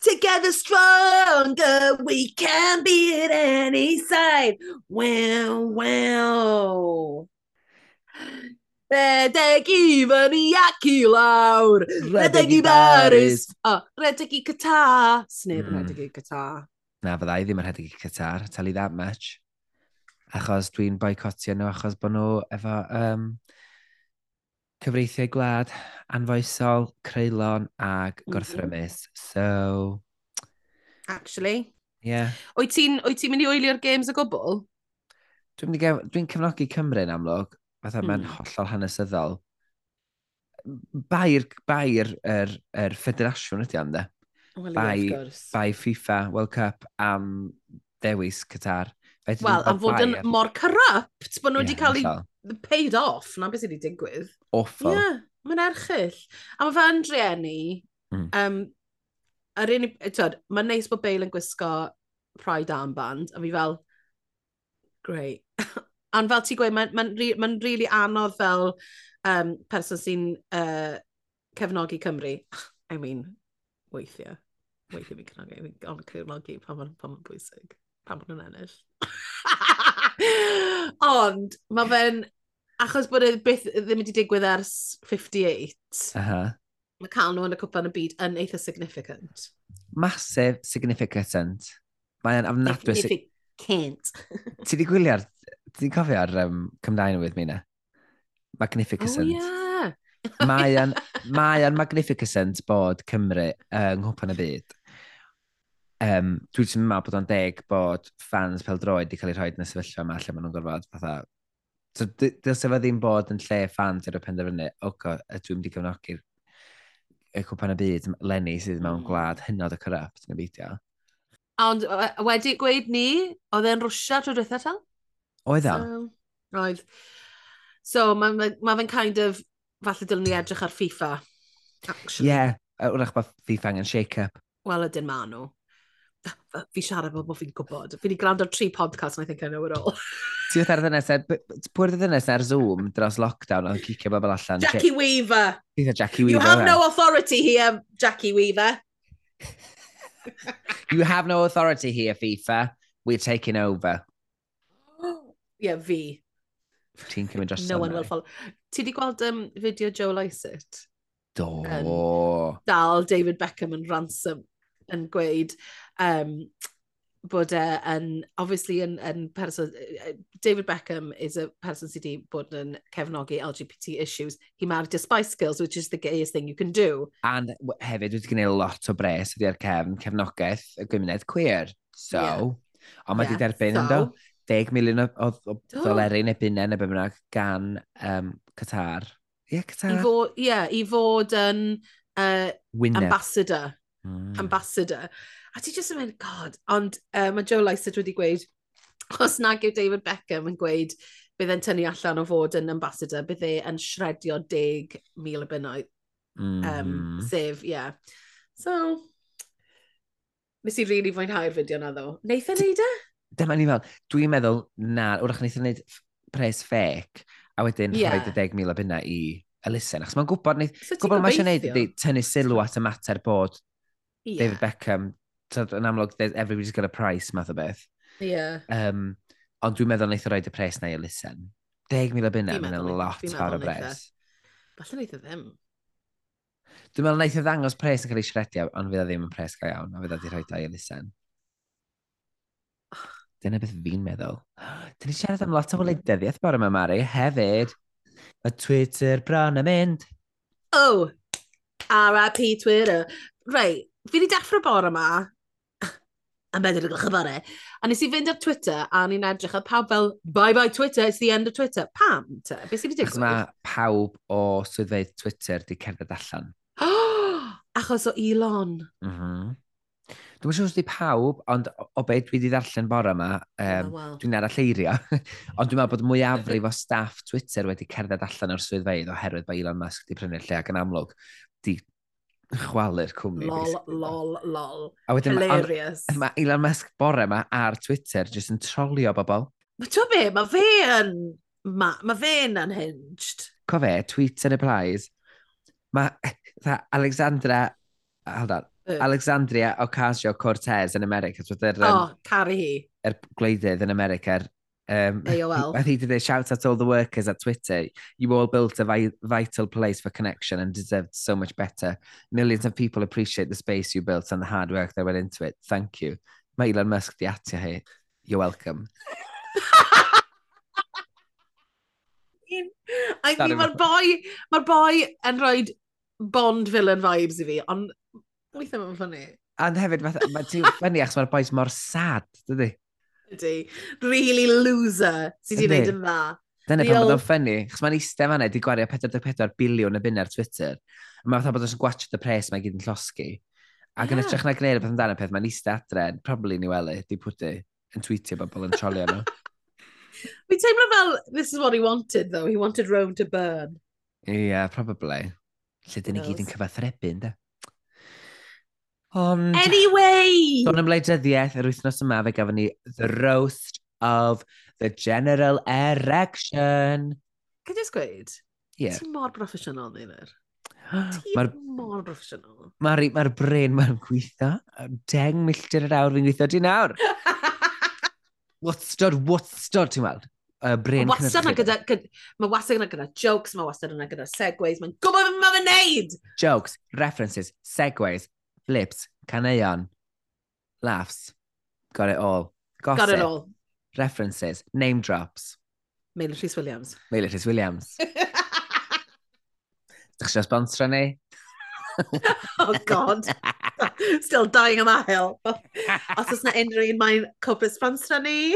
Together stronger, we can be at any side. Wow, wow. Redeg i fyny ac i lawr. Redeg i Baris. Oh, redeg i Qatar. Sneb mm. redeg i Qatar. Na, fydda i ddim yn redeg i Qatar. Tell you that much. Achos dwi'n boicotio nhw achos bod nhw efo um, cyfreithiau gwlad, anfoesol, creulon ag mm-hmm. gorthrymus. So... Actually. Yeah. Wyt ti'n ti mynd i wylio'r games o gwbl? Dwi'n dwi i cefnogi Cymru yn amlwg, fatha mm. mae'n hollol hanesyddol. Bair, bair yr, yr ffederasiwn ydy am de. Well, bai, bai FIFA World Cup am dewis Qatar. Wel, am fod yn mor corrupt, bod nhw wedi cael eu paid off na beth sydd wedi digwydd. Offa. Ie, yeah, mae'n erchill. A mae fe yn drieni. Mm. Um, yr un, tyd, mae'n neis bod Bale yn gwisgo pride armband, a fi fel, great. Ond fel ti'n gweud, mae'n ma, n, ma, really anodd fel um, person sy'n uh, cefnogi Cymru. I mean, weithiau. Weithiau fi'n cefnogi, fi'n cefnogi pan mae'n pan ma bwysig, pan mae'n ennill. Ond, mae fe'n... Achos bod e byth ddim wedi digwydd ers 58, uh -huh. mae cael nhw yn y cwpan y byd yn eitha significant. Massive significant. Mae'n ofnadwy... Significant. ti di gwylio'r... Ti di ar um, Cymdaen with me na? Magnificent. Oh, yeah. Mae'n mae magnificent bod Cymru yng Nghwpan y Byd um, dwi ddim yn meddwl bod o'n deg bod fans pel droed wedi cael eu rhoi yn y sefyllfa yma lle maen nhw'n gorfod fatha... So, dylse fe ddim bod yn lle fans ar y penderfynu, oh oco, y dwi'n wedi cefnogi'r y cwpan y byd, Lenny sydd mewn mm. gwlad hynod y corrupt, yn y beidio. Ond wedi gweud ni, oedd e'n rwsia trwy dweud ta? Oedd e? So, oedd. So, mae'n ma, ma fe'n kind of, falle dylwn ni edrych ar FIFA. Ie, yeah, wrach bod FIFA angen shake-up. Wel, ydyn ma nhw fi siarad fel bod fi'n gwybod. Fi wedi gwrando tri podcast and I think I know it all. Ti oedd ar ddynes, e, pwy'r ddynes e ar Zoom dros lockdown oedd cicio bobl allan. Jackie Weaver. Ti oedd Jackie Weaver. You have no authority here, Jackie Weaver. you have no authority here, FIFA. We're taking over. yeah, fi. Ti'n cymryd dros No one will follow. Ti wedi gweld um, fideo Joe Lysett? Do. Um, dal David Beckham yn ransom yn gweud, um, bod e yn, obviously yn, yn person, David Beckham is a person sydd wedi bod yn cefnogi LGBT issues. He married a Spice Girls, which is the gayest thing you can do. And hefyd wedi gwneud lot o bres ydy'r cefn, cefnogaeth y gymuned queer. So, yeah. ond mae wedi yeah, derbyn so... 10 miliwn o, o, o ddoleri neu bunnau neu bynnag gan um, Qatar. Ie, yeah, Qatar. I fod, yeah, i fod yn uh, Winner. ambassador. Mm. Ambassador. A ti jyst yn mynd, god, ond uh, mae Joe Lycett wedi gweud, os nag yw David Beckham yn gweud bydd e'n tynnu allan o fod yn ambassador, bydd e yn shredio 10,000 o bunnoedd. Mm. Um, sef, ie. Yeah. So, nes i really fwynhau'r fideo na ddo. Neith e neud e? Dyma ni fel, dwi'n meddwl, na, wrach neith e wneud pres ffec, a wedyn yeah. rhaid y 10,000 o bunna i elusen. Achos mae'n gwybod, neith, so gwybod mae eisiau gwneud, tynnu sylw at y mater bod yeah. David Beckham tyd, yn amlwg, everybody's got a price, math o beth. Ie. Yeah. Um, ond dwi'n meddwl wnaeth o roed y pres neu y lusen. 10,000 o bunna, mae'n lot ar y bres. Falle wnaeth o ddim. Dwi'n meddwl wnaeth o ddangos pres yn cael ei siredio, ond fydd o ddim yn pres go iawn, a fydd o wedi rhoi dau i lusen. Dyna beth fi'n meddwl. Dyn ni siarad am lot o wleidyddiaeth bore yma, Mari, hefyd. Y Twitter bron yn mynd. Oh! R.I.P. Twitter. Reit, fi wedi dechrau bore yma am bedr y bore. A nes i fynd ar Twitter, a ni'n edrych, a pawb fel, bye bye Twitter, it's the end of Twitter. Pam, te? Beth sydd wedi digwydd? Mae pawb o swyddfeidd Twitter di cerdded allan. Achos o Elon. Mm -hmm. Dwi'n siŵr os di pawb, ond o beth dwi wedi ddarllen bore yma, um, oh, wow. dwi'n ar y ond dwi'n meddwl bod mwyafrif o staff Twitter wedi cerdded allan o'r swyddfeidd oherwydd bod Elon Musk wedi prynu'r lle ac yn amlwg, di chwalu'r cwmni. Lol, basically. lol, lol. A wedyn Hilarious. Mae ma Elon Musk bore yma ar Twitter jyst yn trolio bobl. Mae ti'n be, mae fe yn... Mae ma fe yn unhinged. Co fe, tweets yn y plaes. Mae Alexandra... Hold on. Uh. Alexandria Ocasio-Cortez yn America. Oh, caru hi. Er gwleidydd yn America, Um, AOL. I think they shout at all the workers at Twitter. You all built a vi vital place for connection and deserved so much better. Millions of people appreciate the space you built and the hard work that went into it. Thank you. Mae Elon Musk di atio hi. You're welcome. I mean, mae'r boi, mae'r boi yn rhoi Bond villain vibes i fi, ond weithio mae'n ffynnu. And hefyd, mae ti'n ffynnu achos mae'r bois mor sad, dydy? Ydy. Really loser sydd wedi gwneud yn dda. Dyna pan bod o'n ffynnu, chos mae'n eistedd fanna e, di gwario 44 biliwn y byn ar Twitter. A mae'n fatha bod o'n gwachio the press mae gyd yn llosgi. Ac yn yeah. ytrach na gwneud y peth amdano peth, mae'n eistedd adre, probably ni weli, e, di pwty, yn tweetio bobl yn trolio nhw. Fi'n teimlo fel, this is what he wanted though, he wanted Rome to burn. Ie, yeah, probably. Lle dyn ni gyd yn cyfathrebu, ynddo? Ond... Anyway! Don am wleidyddiaeth yr wythnos yma fe gafon ni The Roast of the General Erection. Can I just gweud? Yeah. Ti'n mor broffesiynol, Ddeinir. Ti'n mor broffesiynol. Mae'r ma bren ma'n gweithio. Deng milltir yr awr fi'n gweithio di nawr. wastod, wastod, ti'n weld? Uh, brain mae wastad yna gyda, gyda, mae wastad yna gyda jokes, mae wastad yna gyda segways, mae'n gwybod beth mae'n neud! Jokes, references, segways, flips, caneuon, laughs, got it all. Gossip, got it all. References, name drops. Mailer Rhys Williams. Mailer Rhys Williams. Dych chi'n sponsor ni? oh god. Still dying am hill. Os oes na unrhyw un mae'n cwbl sponsor ni.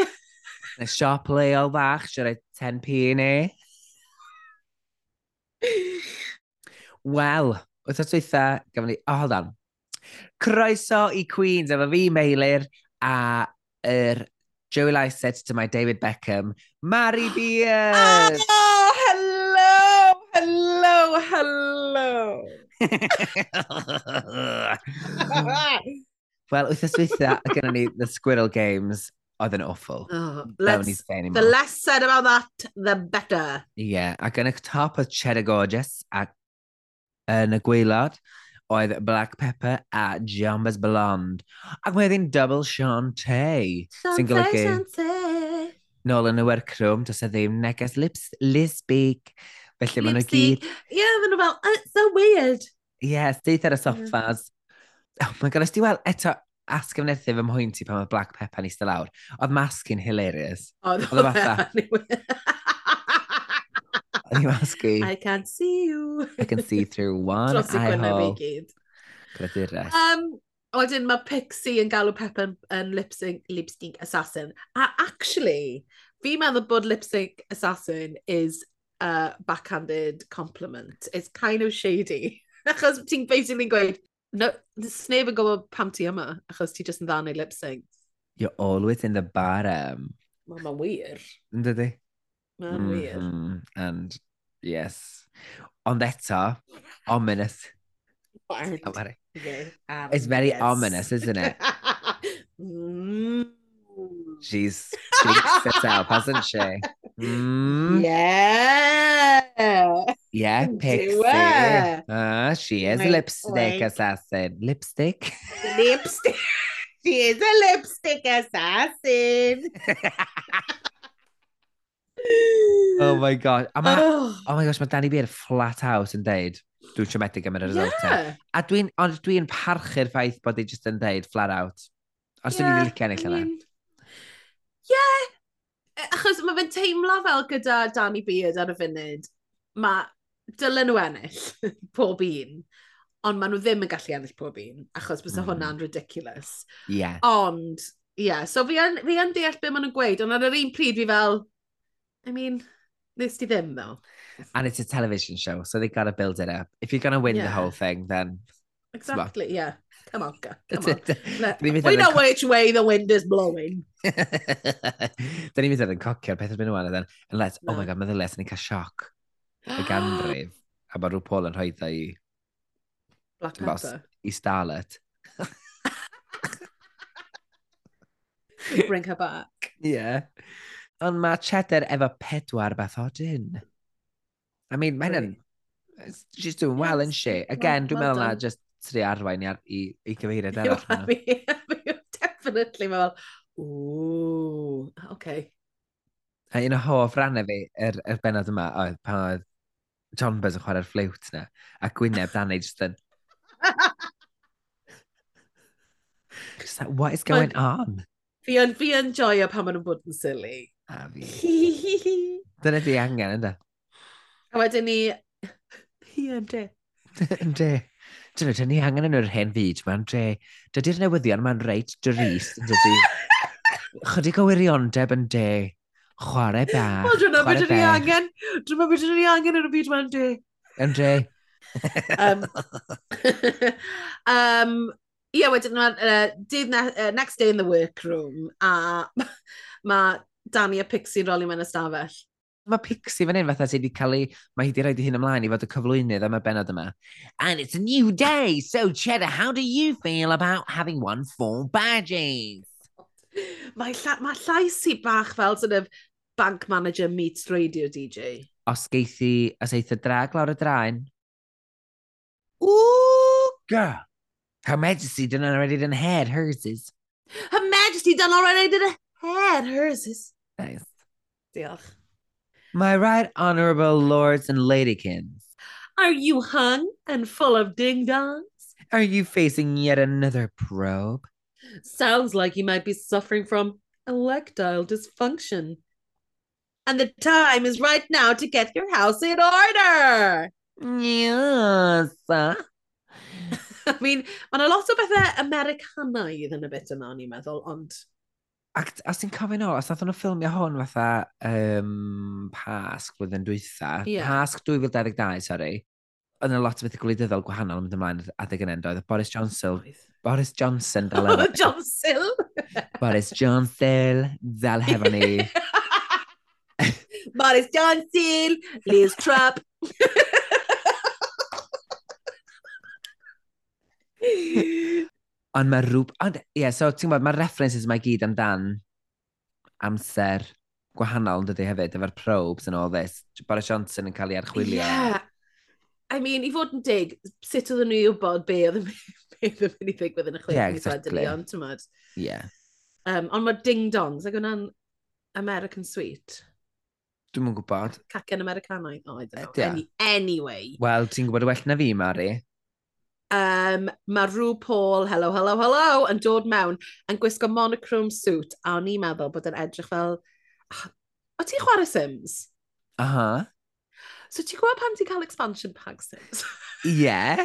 Na siop leol fach, siwr rhaid 10p i ni. Wel, wythnos dweitha, gafon ni... O, oh, hold on. Croeso i Queens, efo fi Meilir a yr er Joey said to my David Beckham, Mari Beard! Oh, hello, hello, hello! Wel, wythnos dwytha, gyda ni The Squirrel Games, oedd yn awful. Oh, the less said about that, the better. Ie, yeah, ac yn y top oedd Cheddar Gorgeous, ac yn y gweilad, oedd Black Pepper a Jambas Blond. Ac mae wedyn Double Shantae. Sy'n golygu... Nôl yn y wercrwm, does e ddim neges lips, lisbeak. Felly maen nhw gyd... Ie, maen nhw fel, it's so weird. Ie, yes, deith ar y soffas. Yeah. Oh my god, ysdi weld eto asgyfnethu fy mhwynt i pan oedd Black Pepper yn eistedd lawr. Oedd masg hi'n hilarious. Oedd o e fatha. Yn i'w masgu. I can't see you. I can see through one Dros i gwyna fi gyd. Credurus. Um, Wedyn mae Pixie yn galw Pep yn, yn lip-sync lip -sync assassin. A actually, fi meddwl bod lip-sync assassin is a backhanded compliment. It's kind of shady. achos ti'n basically'n gweud, no, sneb yn gwybod pam ti yma, achos ti jyst yn dda neu lip-sync. You're always in the bottom. Um, Mae'n ma wir. Yn dydi? Mhm. And yes. on that eto, ominous. Okay. Um, It's very yes. ominous, isn't it? Mm. She's jinxed herself, hasn't she? Mm. Yeah. Yeah, Pixie. Ah, she is a Wink, lipstick wink. assassin. Lipstick? Lipstick. She is a lipstick assassin. Oh my god. A ma, oh. oh my gosh, mae Danny Beard flat out yn deud, dwi'n siomedig am yr result. Yeah. A dwi'n dwi, dwi parchu'r ffaith bod ei just yn deud flat out. Os yeah, dwi'n licio ennill yna. Yeah. E, achos mae fe'n teimlo fel gyda Danny Beard ar y funud. Mae dylen nhw ennill pob un. Ond maen nhw ddim yn gallu ennill pob un. Achos bys mm. hwnna'n ridiculous. Yeah. Ond, yeah. So fi yn, fi yn deall beth maen nhw'n gweud. Ond ar yr un pryd fi fel, I mean, Nes ti ddim, though. And it's a television show, so they gotta build it up. If you're gonna win yeah. the whole thing, then... Exactly, yeah. Come on, come on. Let, we know co- which way the wind is blowing. Dyn ni'n mynd yn cocio'r peth yn mynd then. And let's, oh my god, meddyles, ni'n cael sioc. Y ganrif. a mae rhyw Paul yn rhoi dda i... Black Panther. I Starlet. Bring her back. Yeah. Ond mae cheddar efo pedwar beth odyn. I mean, mae hynna'n... She's doing well, yes. isn't she? Again, well, dwi'n well meddwl na just tri arwain i, i, i gyfeiriad arall. Fi, definitely, mae fel, ww, oce. Okay. A un o hoff rannau fi, yr, er, er benod yma, oedd pan oedd John Buzz yn chwarae'r ffliwt na, a Gwyneb Danny just yn... just like, what is going on? Fi yn, fi yn joio pan maen nhw'n bod yn silly. A fi. Dyna di angen, ynda. A wedyn ni... Hi yn de. Yn de. Dyna, dyn ni angen yn yr hen fyd mae'n de. Dydy'r newyddion mae'n reit drist, dydy. Chydig o wirioneb yn de. Chwarae bach. Wel, dyna beth ni angen. Dyna beth ni angen yn y byd ma'n de. Yn de. um, um, Ie, wedyn, uh, did na, uh, next day in the workroom, a mae Danny a Pixie yn roli mewn ystafell. Mae Pixie fan hyn fatha sydd wedi cael ei... Mae hi wedi rhaid i hyn ymlaen i fod y cyflwynydd am y benod yma. And it's a new day, so Cheddar, how do you feel about having won four badges? Mae, lla, ma llais i bach fel sort of bank manager meets radio DJ. Os geithi, os eitha drag lawr y draen. Ooh, girl. Her Majesty done already done had hers is. Her Majesty done already done had hers is. Nice. Diolch. My right honourable lords and ladykins, Are you hung and full of ding-dongs? are you facing yet another probe? Sounds like you might be suffering from electile dysfunction. And the time is right now to get your house in order. Yes. I mean, mae'n a lot o bethau Americanaidd yn y bit yna, o'n i'n meddwl, ond... Ac as ti'n cofio nôl, os nath nhw ffilmio hwn fatha um, Pasg blwyddyn dwytha, yeah. Pasg 2022, sorry, oedd yna lot o beth gwleidyddol gwahanol yn mynd ymlaen adeg yn endo, oedd Boris Johnson. Boris Johnson dal efo. Johnson! Boris Johnson dal hefo ni. Boris Johnson, Liz Trapp. Ond mae rhywb... Ond, ie, yeah, so ti'n gwybod, mae'r references mae gyd amdan amser gwahanol yn dydy hefyd, efo'r probes and all this. Boris Johnson yn cael ei archwilio. Yeah. I mean, i fod yn dig, sut oedden nhw i wybod be oedd yn mynd i ddigwydd yn y chwech yeah, exactly. ond ti'n modd. Yeah. Um, ond mae ding-dongs, ac hwnna'n American Sweet. Dwi'n mwyn gwybod. Cacen Americanaidd, oh, I don't know. Any, anyway. Wel, ti'n gwybod y well na fi, Mari? um, mae Rhw Paul, hello, hello, hello, yn dod mewn yn gwisgo monochrome suit, a o'n i'n meddwl bod yn edrych fel... Ah, o ti'n chwarae Sims? Aha. Uh -huh. So ti'n gwybod pan ti'n cael expansion pack Sims? Ie. yeah.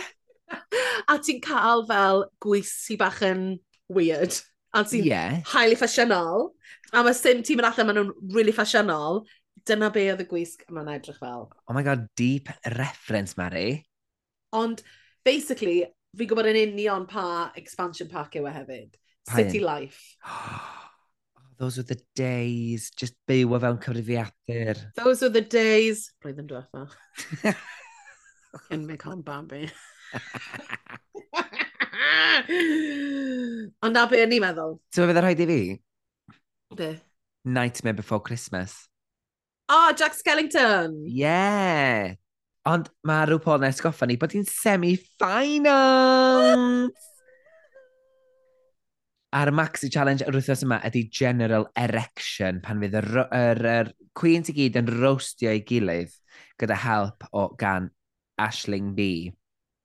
a ti'n cael fel gweisi bach yn weird. A ti'n yeah. highly fashionol. A mae Sim ti'n mynd allan, maen nhw'n really fashionol. Dyna be oedd y gwisg yma'n edrych fel. Oh my god, deep reference, Mary. Ond basically, fi'n gwybod yn union pa expansion pack yw e hefyd. Pa City un? Life. Those were the days, just byw o fewn cyfrifiadur. Those were the days. Roedd yn diwetha. Can make on Bambi. Ond na be o'n i'n meddwl. Ti'n meddwl rhaid i fi? Be? Nightmare Before Christmas. Oh, Jack Skellington! Yeah! Ond mae rhyw pob nes goffa ni bod hi'n semi-finals! A'r maxi challenge yr wythnos yma ydy general erection pan fydd yr, yr, yr queens i gyd yn roastio'i gilydd gyda help o gan Ashling B.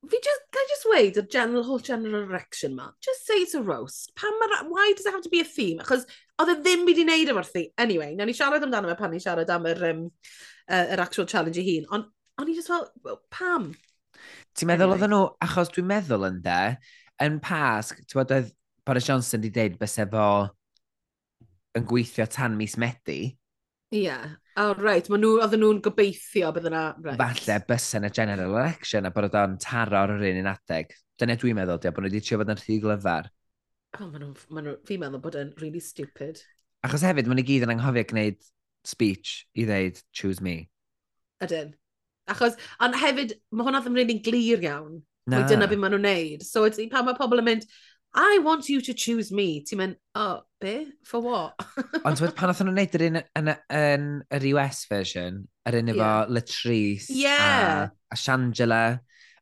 Fi just, can I just wait, the general, whole general erection ma, just say it's a roast. Pan ma, why does it have to be a theme? Achos oedd e ddim wedi wneud efo'r theme. Anyway, na ni siarad amdano fe pan ni siarad am yr, um, uh, yr actual challenge i hun. Ond O'n i just fel, well, pam? Ti'n meddwl anyway. oedden nhw, achos dwi'n meddwl yn de, yn Pasg, ti'n bod oedd Boris Johnson wedi deud bys efo yn gweithio tan mis Medi. Ie. Yeah. Oh, right. Ma nhw, oedden nhw'n gobeithio bydd yna... Right. Falle bys yn y general election a bod o'n taro ar yr un un adeg. Dyna dwi'n meddwl, dia, bod nhw wedi trio bod yn rhy glyfar. Oh, ma nhw, ma nhw, fi'n meddwl bod yn really stupid. Achos hefyd, maen nhw gyd yn anghofio gwneud speech i ddeud, choose me. Ydyn. Achos, ond hefyd, mae hwnna ddim rili'n glir iawn. Na. Mae dyna beth maen nhw'n neud. So, it's, pan mae pobl yn mynd, I want you to choose me. Ti'n mynd, oh, be? For what? ond ti'n pan oedden nhw'n neud yr un yn, yn, yr US version, yr un efo yeah. Latrice yeah. a, a Shangela,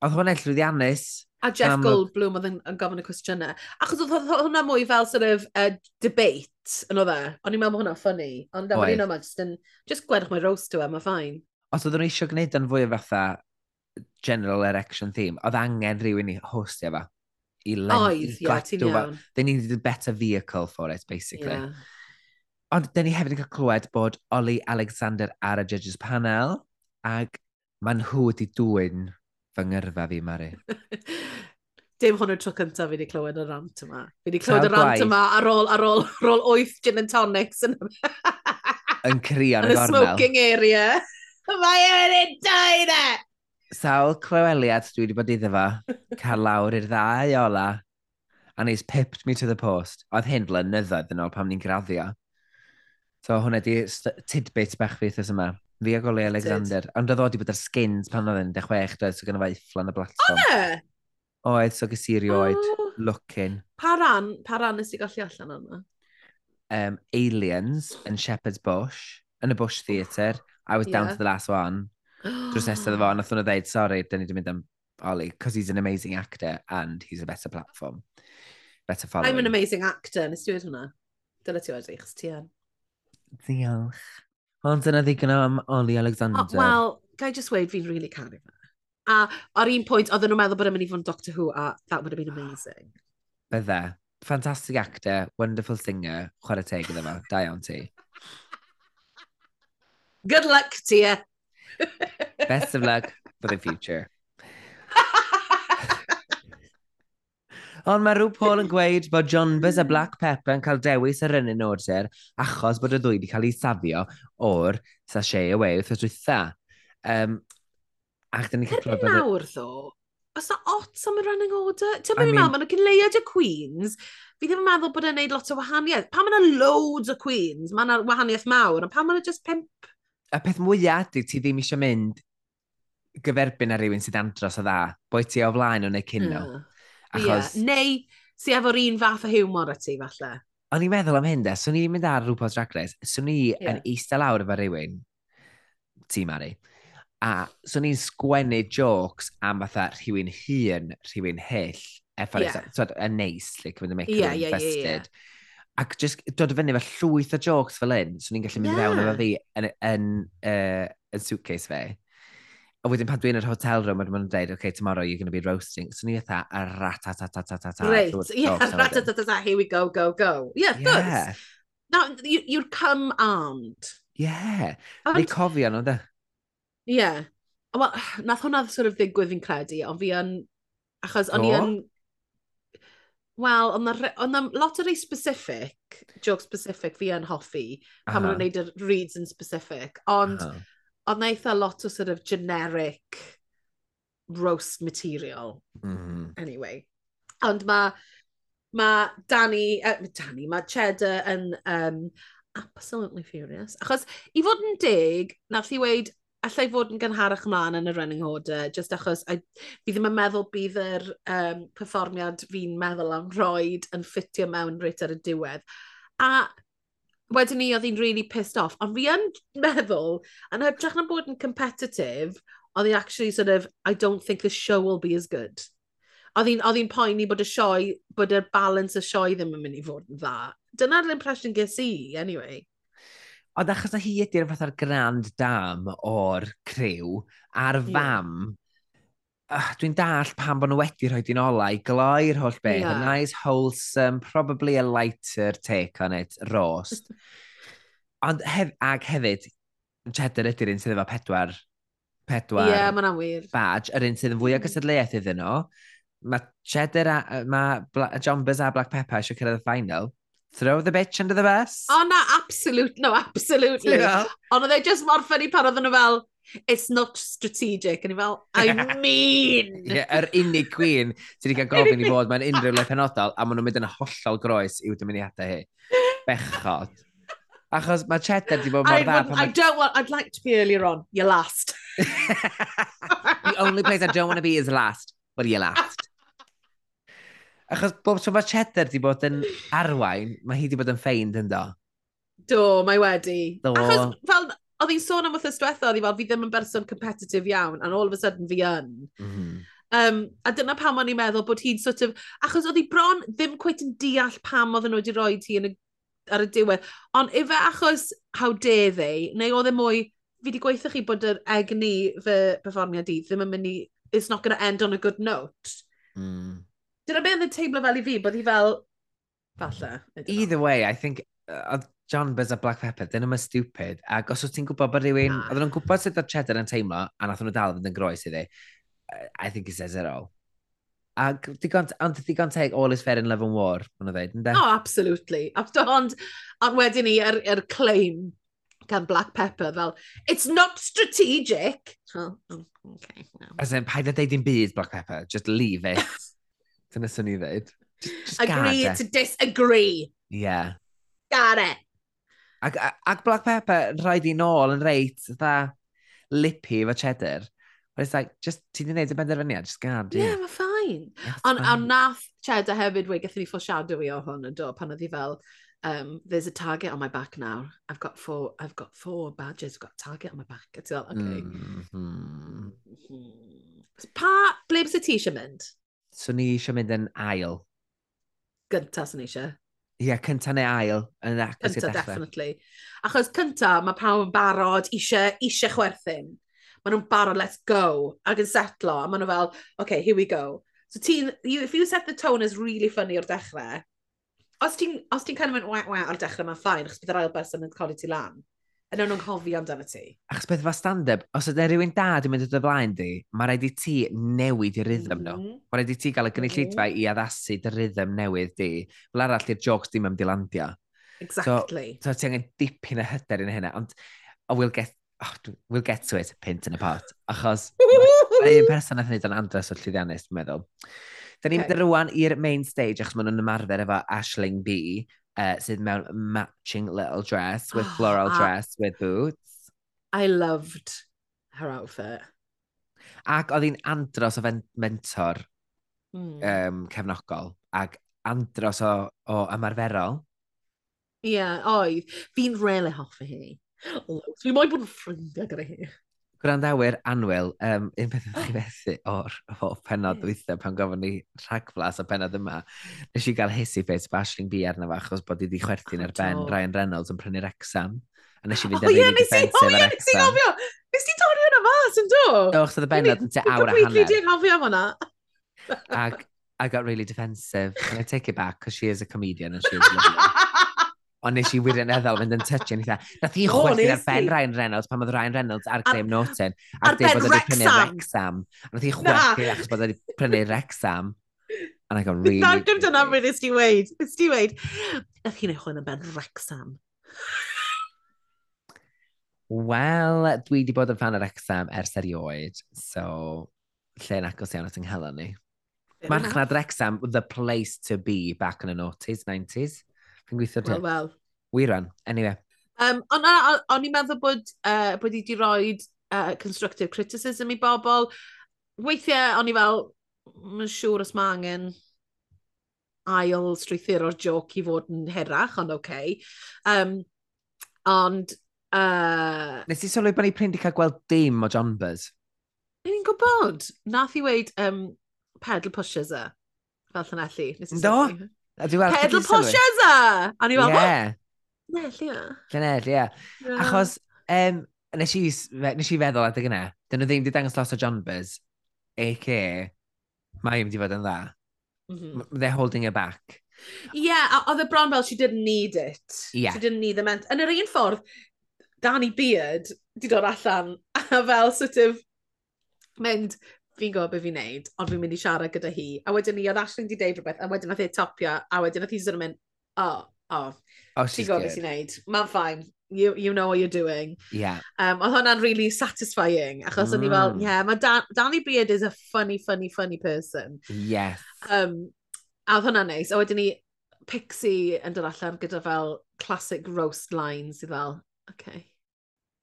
oedd hwnna'n llwyddiannus. A Jeff um, Goldblum oedd yn, yn gofyn y cwestiynau. Achos oedd hwnna mwy fel sort of uh, debate yn oedd e. O'n i'n meddwl bod hwnna'n ffynnu. Ond am hwnna, just, yn, just gwedwch mae roast to e, mae ffain os oedden nhw eisiau gwneud yn fwy o fatha general erection theme, oedd angen rhywun i hostio fa. I Oedd, ie, ti'n iawn. They needed a better vehicle for it, basically. Yeah. Ond, dyn ni hefyd yn cael clywed bod Oli Alexander ar y judges panel, ac mae nhw wedi dwy'n fy ngyrfa fi, Mari. Dim hwn o'r tro cyntaf fi wedi clywed y rant yma. Fi wedi clywed y Taw rant gwaith. yma ar ôl, ar ôl, ar ôl 8 gin and tonics yn, Yn crio yn y yn y gornel. smoking area. Mae e wedi dau ne! Sawl clyweliad dwi wedi bod iddo fo, cael lawr i'r ddau ola, and he's pipped me to the post. Oedd hyn blynyddoedd yn ôl pam ni'n graddio. So hwnna di tidbit bach fi thys yma. Fi ag Oli Alexander. Ond oedd oedd wedi bod ar skins pan oedd yn 16 doedd, so gyda fe ifflan y blatfform. Oedd e? Oedd, so gys i'r oed. Looking. Pa ran, pa ran nes i golli allan yna? Um, aliens yn Shepherd's Bush, yn y Bush Theatre. I was yeah. down to the last one. Drws nesaf fo, nath hwnna dweud, sorry, dyn ni wedi mynd am Ollie, because he's an amazing actor and he's a better platform. Better following. I'm an amazing actor, nes ti wedi hwnna. Dyna ti wedi, chos ti yn. Diolch. Ond dyna ddigon am Oli Alexander. Oh, Wel, gai just weid fi'n really caru fe. A ar un pwynt, oedden nhw'n meddwl bod yn mynd i fod Doctor Who, a that would have been amazing. Bydde. Fantastic actor, wonderful singer, chwarae teg iddo fo, da iawn ti. Good luck to you. Best of luck for the future. Ond mae rhyw Paul yn gweud bod John Buzz a Black Pepper yn cael dewis ar yn un order achos bod y ddwy wedi cael ei safio o'r sachet away wrth y dwytha. Um, ac dyn ni'n cael clywed... nawr ddo, os na ots am y running order? Ti'n mynd i mean... maen nhw'n cynleiad y Queens, fi ddim yn meddwl bod e'n neud lot o wahaniaeth. Pan maen yna loads o Queens, maen yna wahaniaeth mawr, ond pan maen yna just pimp y peth mwyaf ydy ti ddim eisiau mynd gyferbyn ar rywun sydd andros o dda, boi ti o flaen o'n ei cynno. Mm. Achos... Yeah. Neu si efo'r un fath o hiwmor y ti, falle. O'n i'n meddwl am hyn, de. Swn i'n mynd ar rhywbeth drag race. Swn i yeah. yn eistedd lawr efo rhywun, ti Mari, a swn i'n sgwennu jokes am fatha rhywun hun, rhywun hyll, effa'r yeah. so, yn neis, like, fynd y make yeah, yeah, yeah, yeah ac just dod o fyny efo llwyth o jokes fel un, swn i'n gallu mynd yeah. fewn efo fi yn, yn, uh, yn suitcase fe. A wedyn pan dwi'n yr hotel room, maen nhw'n dweud, OK, tomorrow you're going to be roasting. So ni eitha, a ratatatatata. Right, yeah, ratatata, here we go, go, go. Yeah, yeah. does. Now, you, you'd come armed. Yeah. Neu cofio nhw, da. Yeah. Wel, nath hwnna sort of ddigwydd fi'n credu, ond fi yn... Achos o'n i yn Wel, ond na, ond na lot o rei specific, joke specific fi yn hoffi, pan uh -huh. maen nhw'n neud y reads yn specific, ond uh-huh. uh ond na eitha lot o sort of generic roast material. Mm -hmm. Anyway. Ond mae ma Danny, uh, Danny, mae Cheddar yn um, absolutely furious. Achos i fod yn dig, nath i weid, allai fod yn gynharach mlaen yn y running order, just achos I, fi ddim yn meddwl bydd yr um, perfformiad fi'n meddwl am roed yn ffitio mewn reit ar y diwedd. A wedyn ni oedd hi'n really pissed off, ond fi yn meddwl, yn hytrach na bod yn competitive, oedd hi actually sort of, I don't think the show will be as good. Oedd hi'n poeni bod y sioe, bod y balance y sioe ddim yn mynd i fod yn dda. Dyna'r impression ges i, anyway. Ond achos na hi ydy'r fatha'r grand dam o'r criw a'r fam, yeah. dwi'n dall pan bod nhw wedi rhoi di'n olau, gloi'r holl beth, yeah. a nice, wholesome, probably a lighter take on it, roast. Ond hef, ag hefyd, cheddar ydy'r un sydd efo pedwar, pedwar yeah, mae'n wir. badge, yr un sydd yn fwy o mm. gysadleuaeth iddyn nhw. Mae cheddar a, ma John Buzz a Black Pepper eisiau cyrraedd y final throw the bitch under the bus. O oh, na, absolute, no, absolutely. Yeah. Ond oedd e just mor ffynnu pan oedd nhw fel, it's not strategic. And i fel, I mean... Ie, yeah, yr unig gwyn sydd wedi cael gofyn i fod mewn unrhyw le penodol, a maen nhw'n mynd yn hollol groes i'w dymuniadau hi. Bechod. Achos mae cheddar wedi bod mor I dda... I don't want... I'd like to be earlier on. You're last. the only place I don't want to be is last. Well, you're last. Achos bob tro mae cheddar di bod yn arwain, mae hi di bod yn ffeind yn do. Do, mae wedi. Do. Achos fel, oedd hi'n sôn am wythnos diwetha, oedd hi fel, fi ddim yn berson competitive iawn, and all of a sudden fi yn. Mm -hmm. um, a dyna pam o'n i'n meddwl bod hi'n sort of, achos oedd hi bron ddim cwet yn deall pam oedd nhw wedi rhoi ti yn y, ar y diwedd. Ond ife achos how dare they, neu oedd e mwy, fi wedi gweithio chi bod yr egni fy perfformiad i ddim yn mynd i, it's not going to end on a good note. Mm. Dyna beth yn y teimlo fel i fi, bod hi fel, falle. Either way, I think, oedd uh, John Buzz a Black Pepper, dyn nhw'n stupid, ac os wyt ti'n gwybod bod rhywun, nah. oedden nhw'n gwybod sut oedd cheddar yn teimlo, a nath nhw dal fynd yn groes iddi, I think it says it all. Ac digon, ond digon teg all is fair in love and war, mae'n dweud, ynddo? Oh, absolutely. Ond, ond wedyn ni, yr, er, er claim gan Black Pepper, fel, it's not strategic. Oh, okay, no. As in, paid a deud byd, Black Pepper, just leave it. Dyna sy'n ni ddeud. Agree e. to disagree. Yeah. Got it. Ac, ac Black Pepper rhaid i nôl yn reit dda lippy efo cheddar. But it's like, just, ti di wneud y benderfyniad, just gad. Yeah, yeah mae ffain. Ond on nath cheddar hefyd wei, gathen ni foreshadowy o hwn yn do, pan oedd hi fel, um, there's a target on my back now. I've got four, I've got four badges, I've got a target on my back. It's like, okay. Mm -hmm. Pa, ble bys y ti eisiau mynd? so ni eisiau mynd yn ail. Gynta sy'n eisiau. Ie, yeah, cynta neu ail yn agos cynta, dechrau. definitely. Achos cynta, mae pawb yn barod eisiau, eisiau chwerthin. Maen nhw'n barod, let's go, ac yn setlo, a maen nhw fel, okay, here we go. So ti'n, if you set the tone as really funny o'r dechrau, os ti'n ti kind of mynd wah wah o'r dechrau, mae'n ffain, achos bydd yr ail person yn codi ti lan yn o'n cofio amdano ti. Achos beth fa stand-up, os ydy rhywun da di mynd o dy flaen di, mae rhaid i ti newid i rhythm mm. nhw. Mm-hmm. Mae rhaid i ti gael y gynulleidfa mm-hmm. i addasu dy rhythm newydd di. Fel arall i'r jocs dim am dilandio. Exactly. So, so ti angen dipyn y hyder yn hynna, ond oh, we'll get Oh, we'll get to it, pint yn y pot. Achos, mae un person nath wneud yn andres o llyddiannus, dwi'n meddwl. Da ni'n okay. mynd rwan i'r main stage, achos maen nhw'n ymarfer efo Ashling B, uh, sydd mewn matching little dress with floral oh, dress with boots. I loved her outfit. Ac oedd hi'n andros o mentor mm. um, cefnogol ac andros o, o ymarferol. Ie, yeah, oedd. Fi'n really hoffi hi. Fi moyn bod yn ffrindiau gyda hi. Gwrandawyr anwyl, um, un peth ydych chi fethu o'r o penod dwythau pan gofyn ni rhagflas o penod yma, nes i gael hissy face bashling bi arno fa achos bod i wedi chwerthu'n ar ben Ryan Reynolds yn prynu'r exam. A nes i fynd ar oh, yeah, defensif ar exam. O ie, nes i gofio! Nes i torri hwnna fas yn do? Do, chos oedd y benod yn te awr a hanner. Completely di'n hofio am hwnna. Ac I got really defensive. Can I take it back? Because she is a comedian and she is lovely. Ond nes i wirioneddol fynd yn touch yn eitha. Nath i chwerthin ar ben Ryan Reynolds pan oedd Ryan Reynolds ar Graham Norton. Ar ben Rexham. Nath i chwerthin achos bod wedi prynu Wrexham. And I go, really... Nawr dim dyna beth ti weid. Nes ti weid. Nath hi'n eich yn ben Wrexham. Wel, dwi wedi bod yn fan o'r exam ers erioed, so lle'n agos iawn at yng Nghela ni. Marchnad Rexham, the place to be back in the noughties, 90s. Fi'n gweithio ti. Wel, wel. Wiran, anyway. Um, ond o'n i'n meddwl bod, uh, bod i wedi rhoi uh, constructive criticism i bobl. Weithiau, o'n i fel, mae'n siŵr os mae angen ail strwythuro'r joc i fod yn herach, ond oce. Okay. Um, ond... Uh... Nes i sylwi bod ni pryn wedi cael gweld dim o John Buzz? Ni'n gwybod. Nath i weid um, pedal pushers e. Fel llanelli. Nes i sylwi. Do? Pedal posias a! E? A ni fel, yeah. Ne, lle Lle ie. Achos, um, nes, i, nes i feddwl adeg yna, dyn nhw ddim wedi dangos lot o John Buzz, a.k. mae wedi fod yn dda. Mm -hmm. They're holding her back. Yeah, oedd y bron fel she didn't need it. Yeah. She didn't need the ment. Yn yr un ffordd, Danny Beard di dod allan a fel sort of mynd, fi'n gwybod beth fi'n neud, ond fi'n mynd i siarad gyda hi. A wedyn ni, oedd Ashley wedi deud rhywbeth, a wedyn nath ei topio, a wedyn nath i sort of mynd, oh, oh, oh, ti'n gwybod beth i'n neud, mae'n ffain, you, you know what you're doing. Yeah. Um, oedd hwnna'n really satisfying, achos mm. o'n i fel, mm. yeah, mae Dan Danny Beard is a funny, funny, funny person. Yes. Um, a oedd hwnna'n neis, a wedyn ni, Pixie yn dod allan gyda fel classic roast lines i fel, okay.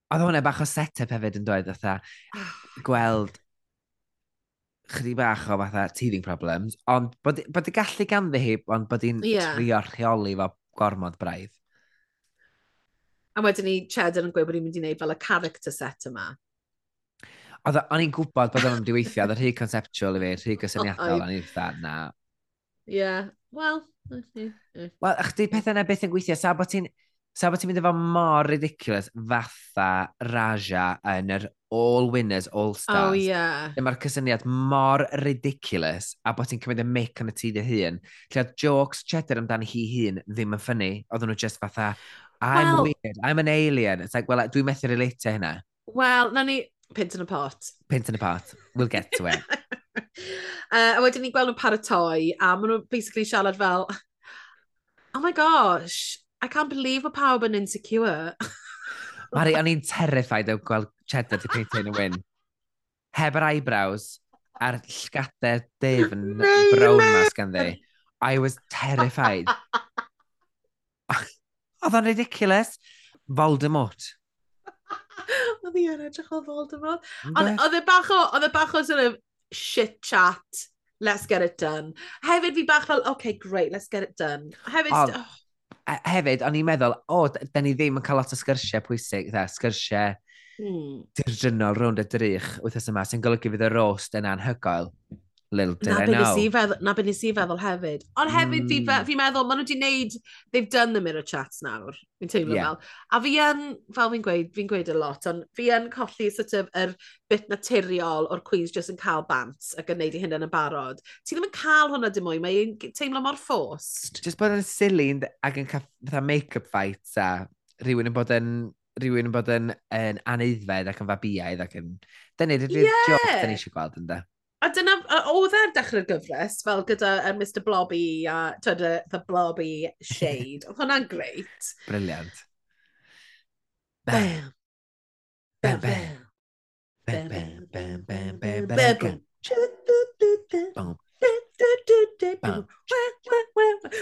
Oedd hwnna bach o set-up hefyd yn dweud, oedd gweld chydig bach o fatha teething problems, ond bod, bod y gallu ganddi hi, ond bod hi'n yeah. trio rheoli fo gormod braidd. A wedyn ni, Cheddar yn gweud bod hi'n mynd i wneud fel y character set yma. Oedd o'n i'n gwybod bod o'n mynd i weithio, oedd o'n rhy conceptual i fi, rhy gysyniadol, o'n i'n dda, na. Ie, yeah. wel... Wel, chdi pethau yna beth yn gweithio, sa bod ti'n... Sa bod ti'n mynd efo mor ridiculous fatha Raja yn yr all winners, all oh, stars. Oh, yeah. Lle mae'r cysyniad mor ridiculous a bod ti'n cymryd y mic yn y tu dy hun. Lle oedd jokes cheddar amdano hi hun ddim yn ffynnu. Oedden nhw just fatha, I'm well, weird, I'm an alien. It's like, well, dwi'n methu relate hynna. Well, na ni pint yn y pot. Pint yn y pot. We'll get to it. uh, a wedyn ni gweld nhw'n paratoi, a maen nhw'n basically siarad fel, oh my gosh, I can't believe mae pawb yn insecure. Mari, o'n i'n terrified o gweld cheddar di peintio yn y wyn. Heb yr eyebrows a'r llgadau defn brown mas ganddi. I was terrified. Oedd o'n ridiculous. Voldemort. Oedd i yn edrych o Voldemort. Oedd e bach o, oedd e bach o sort of shit chat. Let's get it done. Hefyd fi bach fel, okay, great, let's get it done. Hefyd, oh, hefyd, o'n i'n meddwl, o, oh, da ni ddim yn cael lot o sgyrsiau pwysig, dda, sgyrsiau hmm. dirjynol rownd y drych wythnos yma, sy'n golygu fydd y rost yn anhygoel. Lil Dylan na nawr. Feddwl, na be nes i feddwl hefyd. Ond hefyd, mm. fi, hmm. fi meddwl, maen nhw wedi wneud, they've done the mirror chats nawr, fi'n teimlo yeah. fel. A fi yn, fel fi'n gweud, fi'n gweud y lot, ond fi yn colli sort of, yr bit naturiol o'r quiz just yn cael bant ac yn neud i hynny yn y barod. Ti ddim yn cael hwnna dim mwy, mae'n teimlo mor fforced. Just bod yn silly ac yn cael make-up fights a rhywun yn bod yn rhywun yn bod yn, yn aneiddfed ac yn fabiaidd ac yn... Dyna, dyna'r yeah. job da ni eisiau gweld yn da. A dyna, a oedd e'r dechrau'r gyfres, fel gyda uh, Mr Blobby a twyd, the Blobby shade. Oedd hwnna'n greit. Briliant. Bam. Bam, bam. Bam, bam, bam, bam, bam, bam, bam. Bam.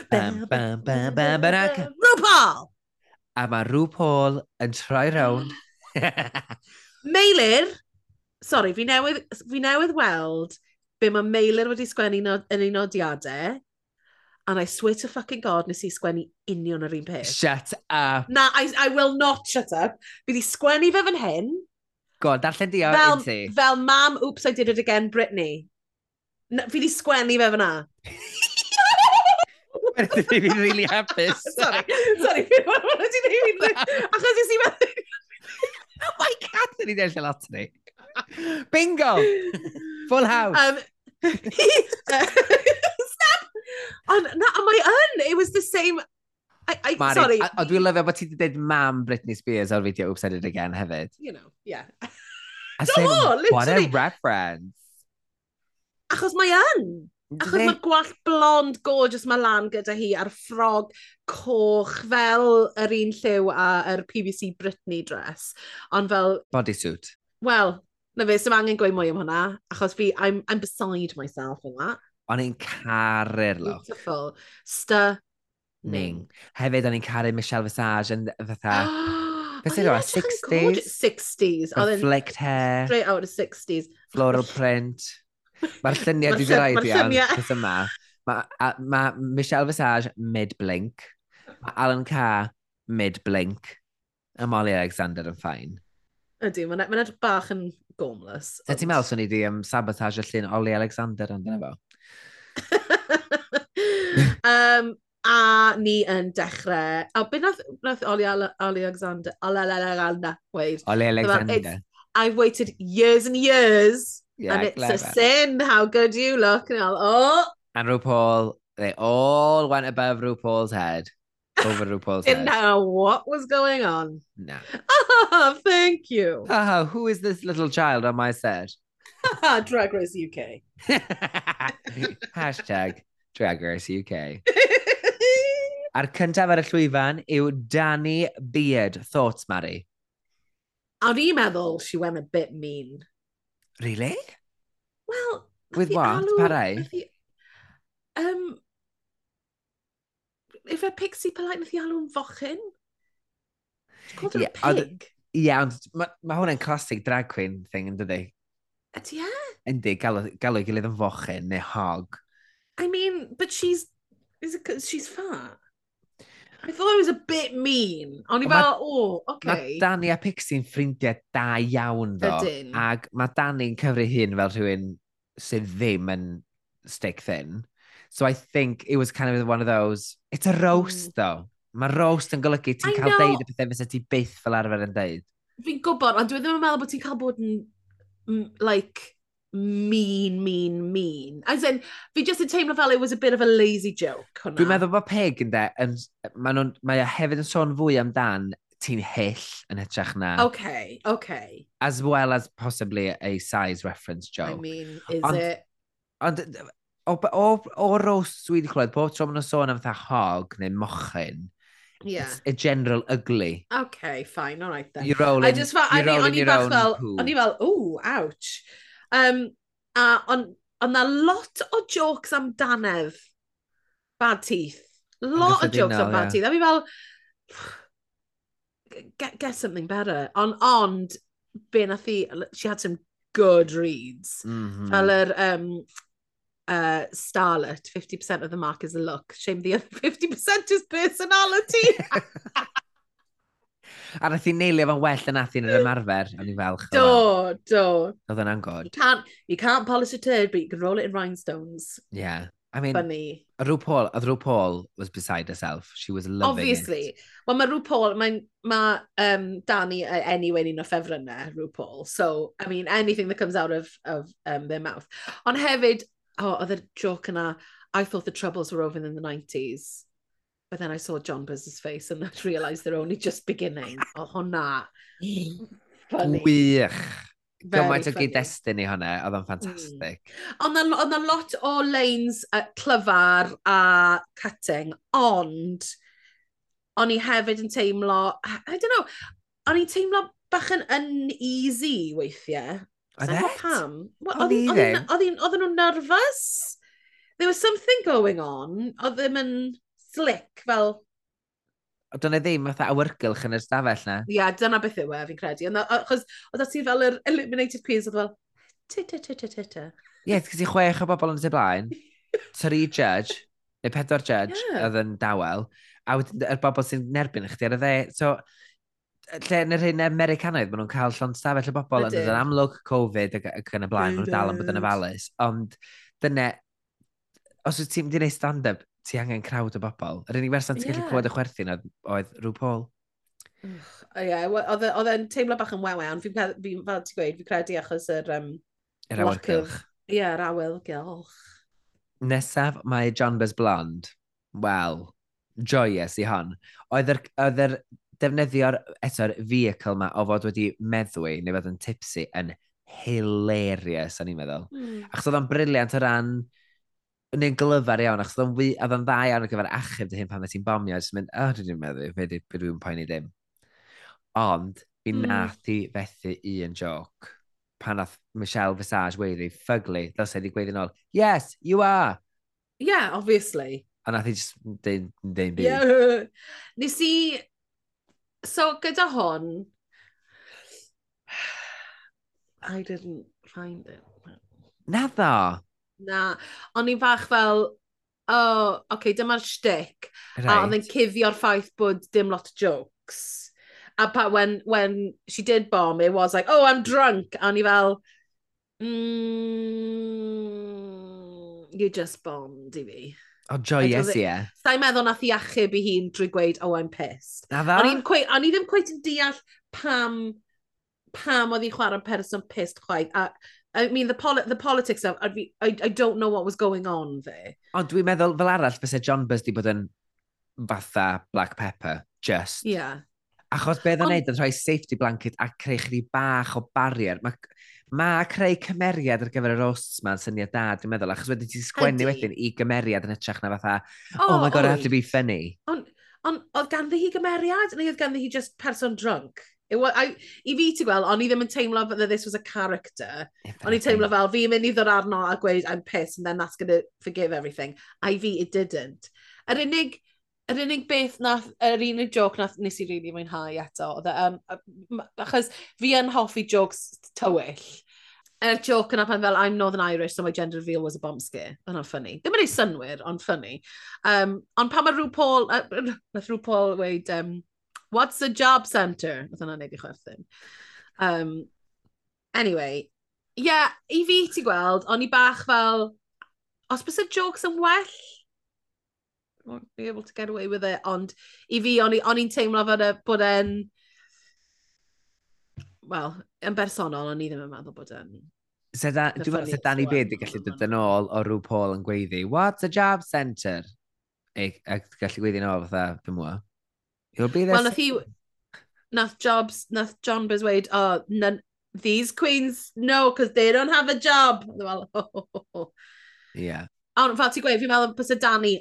Bam, bam, bam, bam, bam, RuPaul! A mae RuPaul yn troi rownd. Meilir, Sorry, fi newydd, fi newydd weld be mae Meilir wedi sgwennu no, yn ei nodiadau, and I swear to fucking God, nes i sgwennu union yr un peth. Shut up. Na, I, I will not shut up. Fi wedi sgwennu fe fan hyn. Go on, darllen di o, o'r ti. Fel mam, oops, I did it again, Brittany. Na, fi wedi sgwennu fe fyna. Wedyn fi fi'n really hapus. sorry, sorry, fi'n meddwl bod wedi dweud. Achos ys i meddwl... Oh my god, dyn ni ddeall lot ni. Bingo! Full house. Um, Ond na, mae yn, it was the same... I, I, Mari, sorry. O dwi'n lyfio bod ti wedi dweud mam Britney Spears o'r fideo Oops, I did it again hefyd. You know, yeah. I literally. no, what a reference. Achos mae yn. Achos mae gwallt blond gorgeous mae lan gyda hi a'r ffrog coch fel yr un lliw a'r PVC Britney dress. Ond fel... Bodysuit. Wel, Na fe, sy'n angen gweud mwy am hwnna, achos fi, I'm, I'm beside myself on that. O'n i'n caru'r look. Beautiful. Stunning. Mm. Hefyd, o'n i'n caru Michelle Visage yn fatha... Beth sydd o'n 60s? 60s. Reflect hair. Straight out of 60s. Floral print. Mae'r lluniau di ddiraid i ar peth yma. Mae ma Michelle Visage mid-blink. Mae Alan Carr mid-blink. A Molly Alexander yn ffain. Ydy, mae'n ma bach yn gormless. Ond... Ti'n meddwl swn i di um, sabotage y llun Oli Alexander yn dyna fo? um, a ni yn dechrau... A beth nath, nath Oli, Oli Alexander... Oli Alexander, wait. Oli Alexander. I've waited years and years, yeah, and it's clever. a sin how good you look. And I'll, oh! And RuPaul, they all went above RuPaul's head. Over RuPaul's head. know what was going on. No. Ah, thank you. Who is this little child on my set? Drag Race UK. Hashtag Drag Race UK. A'r cyntaf ar y llwyfan yw Danny Beard. Thoughts, Mari? O'n i'n meddwl she went a bit mean. Really? Well, With what? alw-? Um, if a Pixie Polite nath i alw'n fochyn? Called yeah, her a pig? Ie, yeah, ond mae ma hwnna'n classic drag queen thing, yn dydi? Ydy e? Yndi, galw ei gilydd yn fochyn neu hog. I mean, but she's, is it, she's fat. I thought it was a bit mean. O'n i fel, o, oce. Mae Dani a Pixie'n ffrindiau da iawn, ddo. Ydyn. Ac mae Dani'n cyfru hun fel rhywun sydd ddim yn stick thin. So I think it was kind of one of those, it's a roast mm. though. Mae roast yn golygu ti'n cael know. deud y pethau fysa ti byth fel arfer yn deud. Fi'n gwybod, ond dwi ddim yn meddwl bod ti'n cael bod yn, like, mean, mean, mean. As in, fi just yn teimlo fel it was a bit of a lazy joke. Dwi'n meddwl bod Peg yn de, mae ma hefyd yn sôn fwy amdan ti'n hyll yn hytrach na. OK, OK. As well as possibly a size reference joke. I mean, is ond, it? Ond o, o, o roast dwi wedi clywed, bob tro maen nhw'n sôn am fatha hog neu mochyn, Yeah. It's a general ugly. Okay, fine, all right then. You're rolling, I just fel, you're rolling your own fel, poo. O'n i fel, ooh, ouch. Um, a on, on na lot o jokes amdanedd bad teeth. Lot o jokes am bad yeah. teeth. A fi fel, get, get something better. On, ond, be nath i, she had some good reads. Mm -hmm. Fel yr, um, uh, starlet, 50% of the mark is a look. Shame the other 50% is personality. a nath i neilio fo'n well yn athin yr ymarfer, o'n i'n falch. Do, do. Oedd yna'n god. You can't, you can't polish a turd, but you can roll it in rhinestones. Yeah. I mean, Funny. RuPaul, oedd RuPaul was beside herself. She was loving Obviously. it. Wel, mae RuPaul, mae ma, um, Danny uh, anyway un o ffefrynnau, RuPaul. So, I mean, anything that comes out of, of um, their mouth. Ond hefyd, oh, oedd y joke yna, I thought the troubles were over in the 90s. But then I saw John Buzz's face and I realised they're only just beginning. Oh hwnna. Wych. Gymaint o gyd-destun i hwnna, oedd o'n hmm. ffantastig. Mm. Oedd na lot o lanes uh, clyfar a cutting, ond o'n i hefyd yn teimlo, I don't know, o'n i'n teimlo bach yn uneasy weithiau Oedd e? Pam? Oedd hi'n... Oedden nhw'n nervous? There was something going on. Oedd ddim yn slick fel... Oedd dyna ddim fatha awyrgylch yn y stafell na. Ie, yeah, dyna beth yw e, fi'n credu. Achos oedd ti fel yr eliminated queens, oedd fel... Tita, tita, tita. Ie, yeah, ti. Gyda chwech o bobl yn y blaen. Tri judge, neu pedwar judge, yeah. oedd yn dawel. A wedyn, y bobl sy'n nerbyn chdi ar y dde. So, lle yn yr hyn Americanaidd, maen nhw'n cael llon stafell y bobl, ond yn amlwg Covid ac yn y blaen, maen nhw'n dal yn bod yn ofalus. Ond dyna, os wyt ti'n mynd i wneud stand-up, ti angen crowd o bobl. Yr unig berson ti'n yeah. gallu clywed y chwerthin oedd rhyw Paul. Ie, e, oedd e'n teimlo bach yn wewe, ond fi'n fel ti'n gweud, fi'n credu achos yr... Um, yr awyrgylch. Ie, yr awyrgylch. Nesaf mae John Buzz Blond, wel, joyous i hon. Oedd yr, Oedd yr, defnyddio'r eto'r vehicle ma o fod wedi meddwi neu fod yn tipsy yn hilarious, o'n i'n meddwl. Mm. Achos oedd o'n briliant o ran, neu'n glyfar iawn, achos oedd o'n dda iawn ar gyfer achub dy hyn pan mae ti'n bomio, jyst mynd, oh, dwi'n meddwl, fe dwi'n poeni ddim. Ond, fi mm. nath i fethu un joc pan nath Michelle Visage weiddi, ffugly, ddos e di gweithio nôl, yes, you are. Yeah, obviously. A nath i just deun byd. Yeah. Nes i So, gyda hon, I didn't find it. Na dda. Na, o'n i'n fach fel, oh, okay, dyma'r shtick. Right. A oedd yn cuddio'r ffaith bod dim lot o jokes. A pa, when, when she did bomb, it was like, oh, I'm drunk. A o'n i fel, mm, you just bombed i fi. O, joyous, ie. Yeah. Sa'i meddwl nath i achub i hun drwy gweud, oh, I'm pissed. Na dda? O'n i ddim cweith yn deall pam, pam oedd hi'n chwarae'n person pissed chwaith. A, I mean, the, poli the politics of, I, I, I don't know what was going on there. O, dwi'n meddwl, fel arall, fysa John Buzz di bod yn fatha black pepper, just. Yeah. Achos beth o'n neud, yn rhoi safety blanket a creu chdi bach o barrier. Mae Mae creu cymeriad ar gyfer y roasts ma'n syniad da, dwi'n meddwl, achos wedyn ti'n sgwennu wedyn i gymeriad yn hytrach na fatha, oh, oh my god, I have to be funny. Ond on, oedd ganddi hi gymeriad, neu oedd ganddi hi just person drunk? It was, I, I fi ti gweld, o'n i ddim yn teimlo that this was a character. O'n i teimlo fel, fi'n mynd i ddod arno a gweud, I'm pissed, and then that's going to forgive everything. I fi, it didn't. Yr unig yr unig beth nath, yr unig joke nath nes i rili really mwynhau eto, oedd e, um, achos fi yn hoffi jokes tywyll. Yr er joke yna pan fel, I'm Northern Irish, so my gender reveal was a bomb scare. Yna'n ffynnu. Ddim yn ei synwyr, ond ffynnu. Um, ond pan mae rhyw Paul, uh, nath rhyw Paul weid, um, what's a job centre? Nath yna neud i chwerthin. Um, anyway, ie, yeah, i fi ti gweld, o'n i bach fel, os bys y jokes yn well, won't be able to get away with it. Ond i fi, o'n i'n teimlo fod e, bod e'n... Wel, yn bersonol, o'n i ddim yn meddwl bod e'n... Dwi'n meddwl sydd Danny Bid i gallu dod yn ôl o rhyw Paul yn gweiddi, what's a job centre? E, A gallu gweiddi'n ôl fatha, fy mwa. He'll be there. Well, nath hi... Nath Jobs, nath John Biz weid, oh, none, these queens, no, because they don't have a job. Well, oh, oh, oh. Yeah. Ond fel ti'n gweud, fi'n meddwl bod y Dani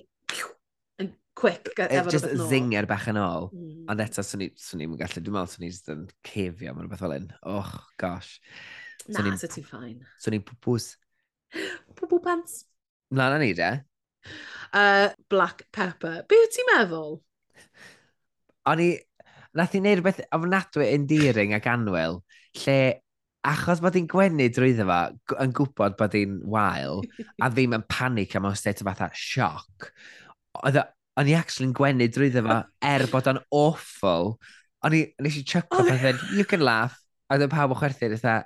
quick. E, just zinger bach yn ôl. Mm. Ond eto, swn i'n gallu, dwi'n meddwl, swn i'n just yn cefio mewn rhywbeth fel un. Och, gosh. Na, so ti'n ffain. Swn i'n pwpws. Pwpw pants. Mlaen ni, de? Uh, black pepper. Be wyt ti'n meddwl? O'n i... Nath i wneud rhywbeth ofnadwy endearing ac anwyl, lle achos bod hi'n gwenu drwyddo fo, yn gwybod bod hi'n wael, a ddim yn panic am o'n state o fatha sioc, oedd o'n i actually'n gwenu drwy ddefa, er bod o'n awful. O'n i, nes i chuckle oh, pethau, you can laugh. A dwi'n pawb o chwerthu, eitha,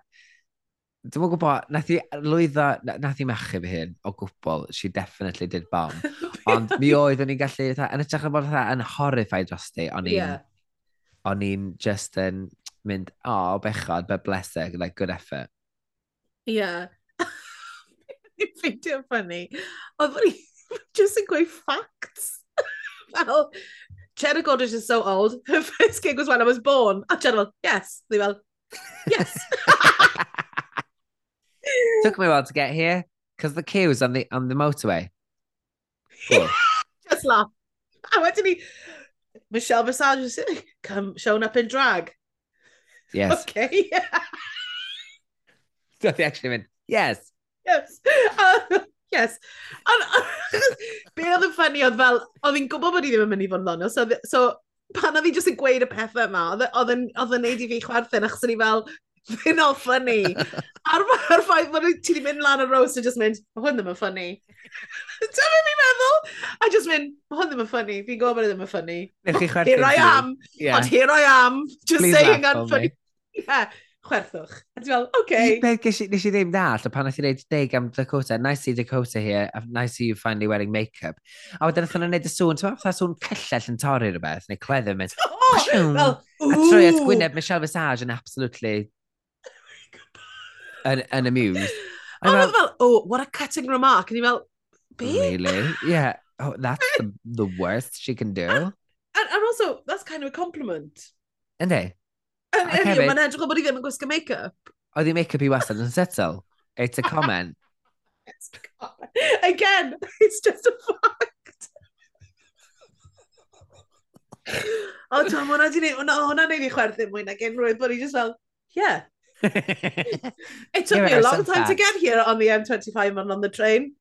dwi'n mwyn gwybod, nath i lwyddo, nath i mechu fy hyn o gwbl, she definitely did bomb. Ond mi oedd o'n i'n gallu, eitha, yn ytrach yn bod eitha yn horrified dros ti, o'n i'n, yeah. o'n i'n just yn mynd, o, oh, bechod, be bleseg, like, good effort. Yeah. Fi'n ffeindio ffynnu. Oedd o'n i just yn gweud facts Fel, Cheddar Goddard is so old. Her first gig was when I was born. A Cheddar fel, yes. Dwi fel, yes. Took me a while to get here because the queue was on the on the motorway. Cool. Just laugh. A to ni, Michelle Visage is come showing up in drag. Yes. Okay. so they actually meant, yes. Yes. Uh, Yes. Be oedd yn ffynnu oedd fel, oedd fi'n gwybod bod i ddim yn mynd i fod yn ddonio, so, so pan oedd fi jyst yn gweud y pethau yma, e, oedd yn neud i fi chwerthin, achos o'n i fel, fi'n o ffynnu. Ar, ar ffaith bod ti wedi mynd lan y roast a just mynd, mae hwn ddim yn ffynnu. Ta fe mi meddwl? A just mynd, mae hwn ddim yn ffynnu. Fi'n gwybod bod e ddim yn ffynnu. Here I am. Yeah. Ond here I am. Just Please saying unfunny. Yeah chwerthwch. A ti'n fel, oce. Okay. Beth nes i ddim dall, pan nath i ddeud deg am Dakota, nice see Dakota here, nice see you finally wearing make-up. A wedyn nath hwnna'n neud y sŵn, ti'n fath sŵn cyllell yn torri rhywbeth, neu cleddyr mynd. Oh, well, A troi at Gwyneb, Michelle Visage yn absolutely... yn, yn amused. A oedd fel, oh, what a cutting remark. And you're fel, be? Really? Yeah. Oh, that's the, the worst she can do. And, and also, that's kind of a compliment. Ynddi? Yn union, mae'n edrych o bod i ddim yn gwisgo make-up. Oedd i make-up i wastad yn settle. It's a comment. it's a comment. Again, it's just a fact. o, Tom, hwnna di neud, hwnna, hwnna neud i chwerthin mwy nag unrhyw, bod i just fel, yeah. it took me a long time that. to get here on the M25 and on the train.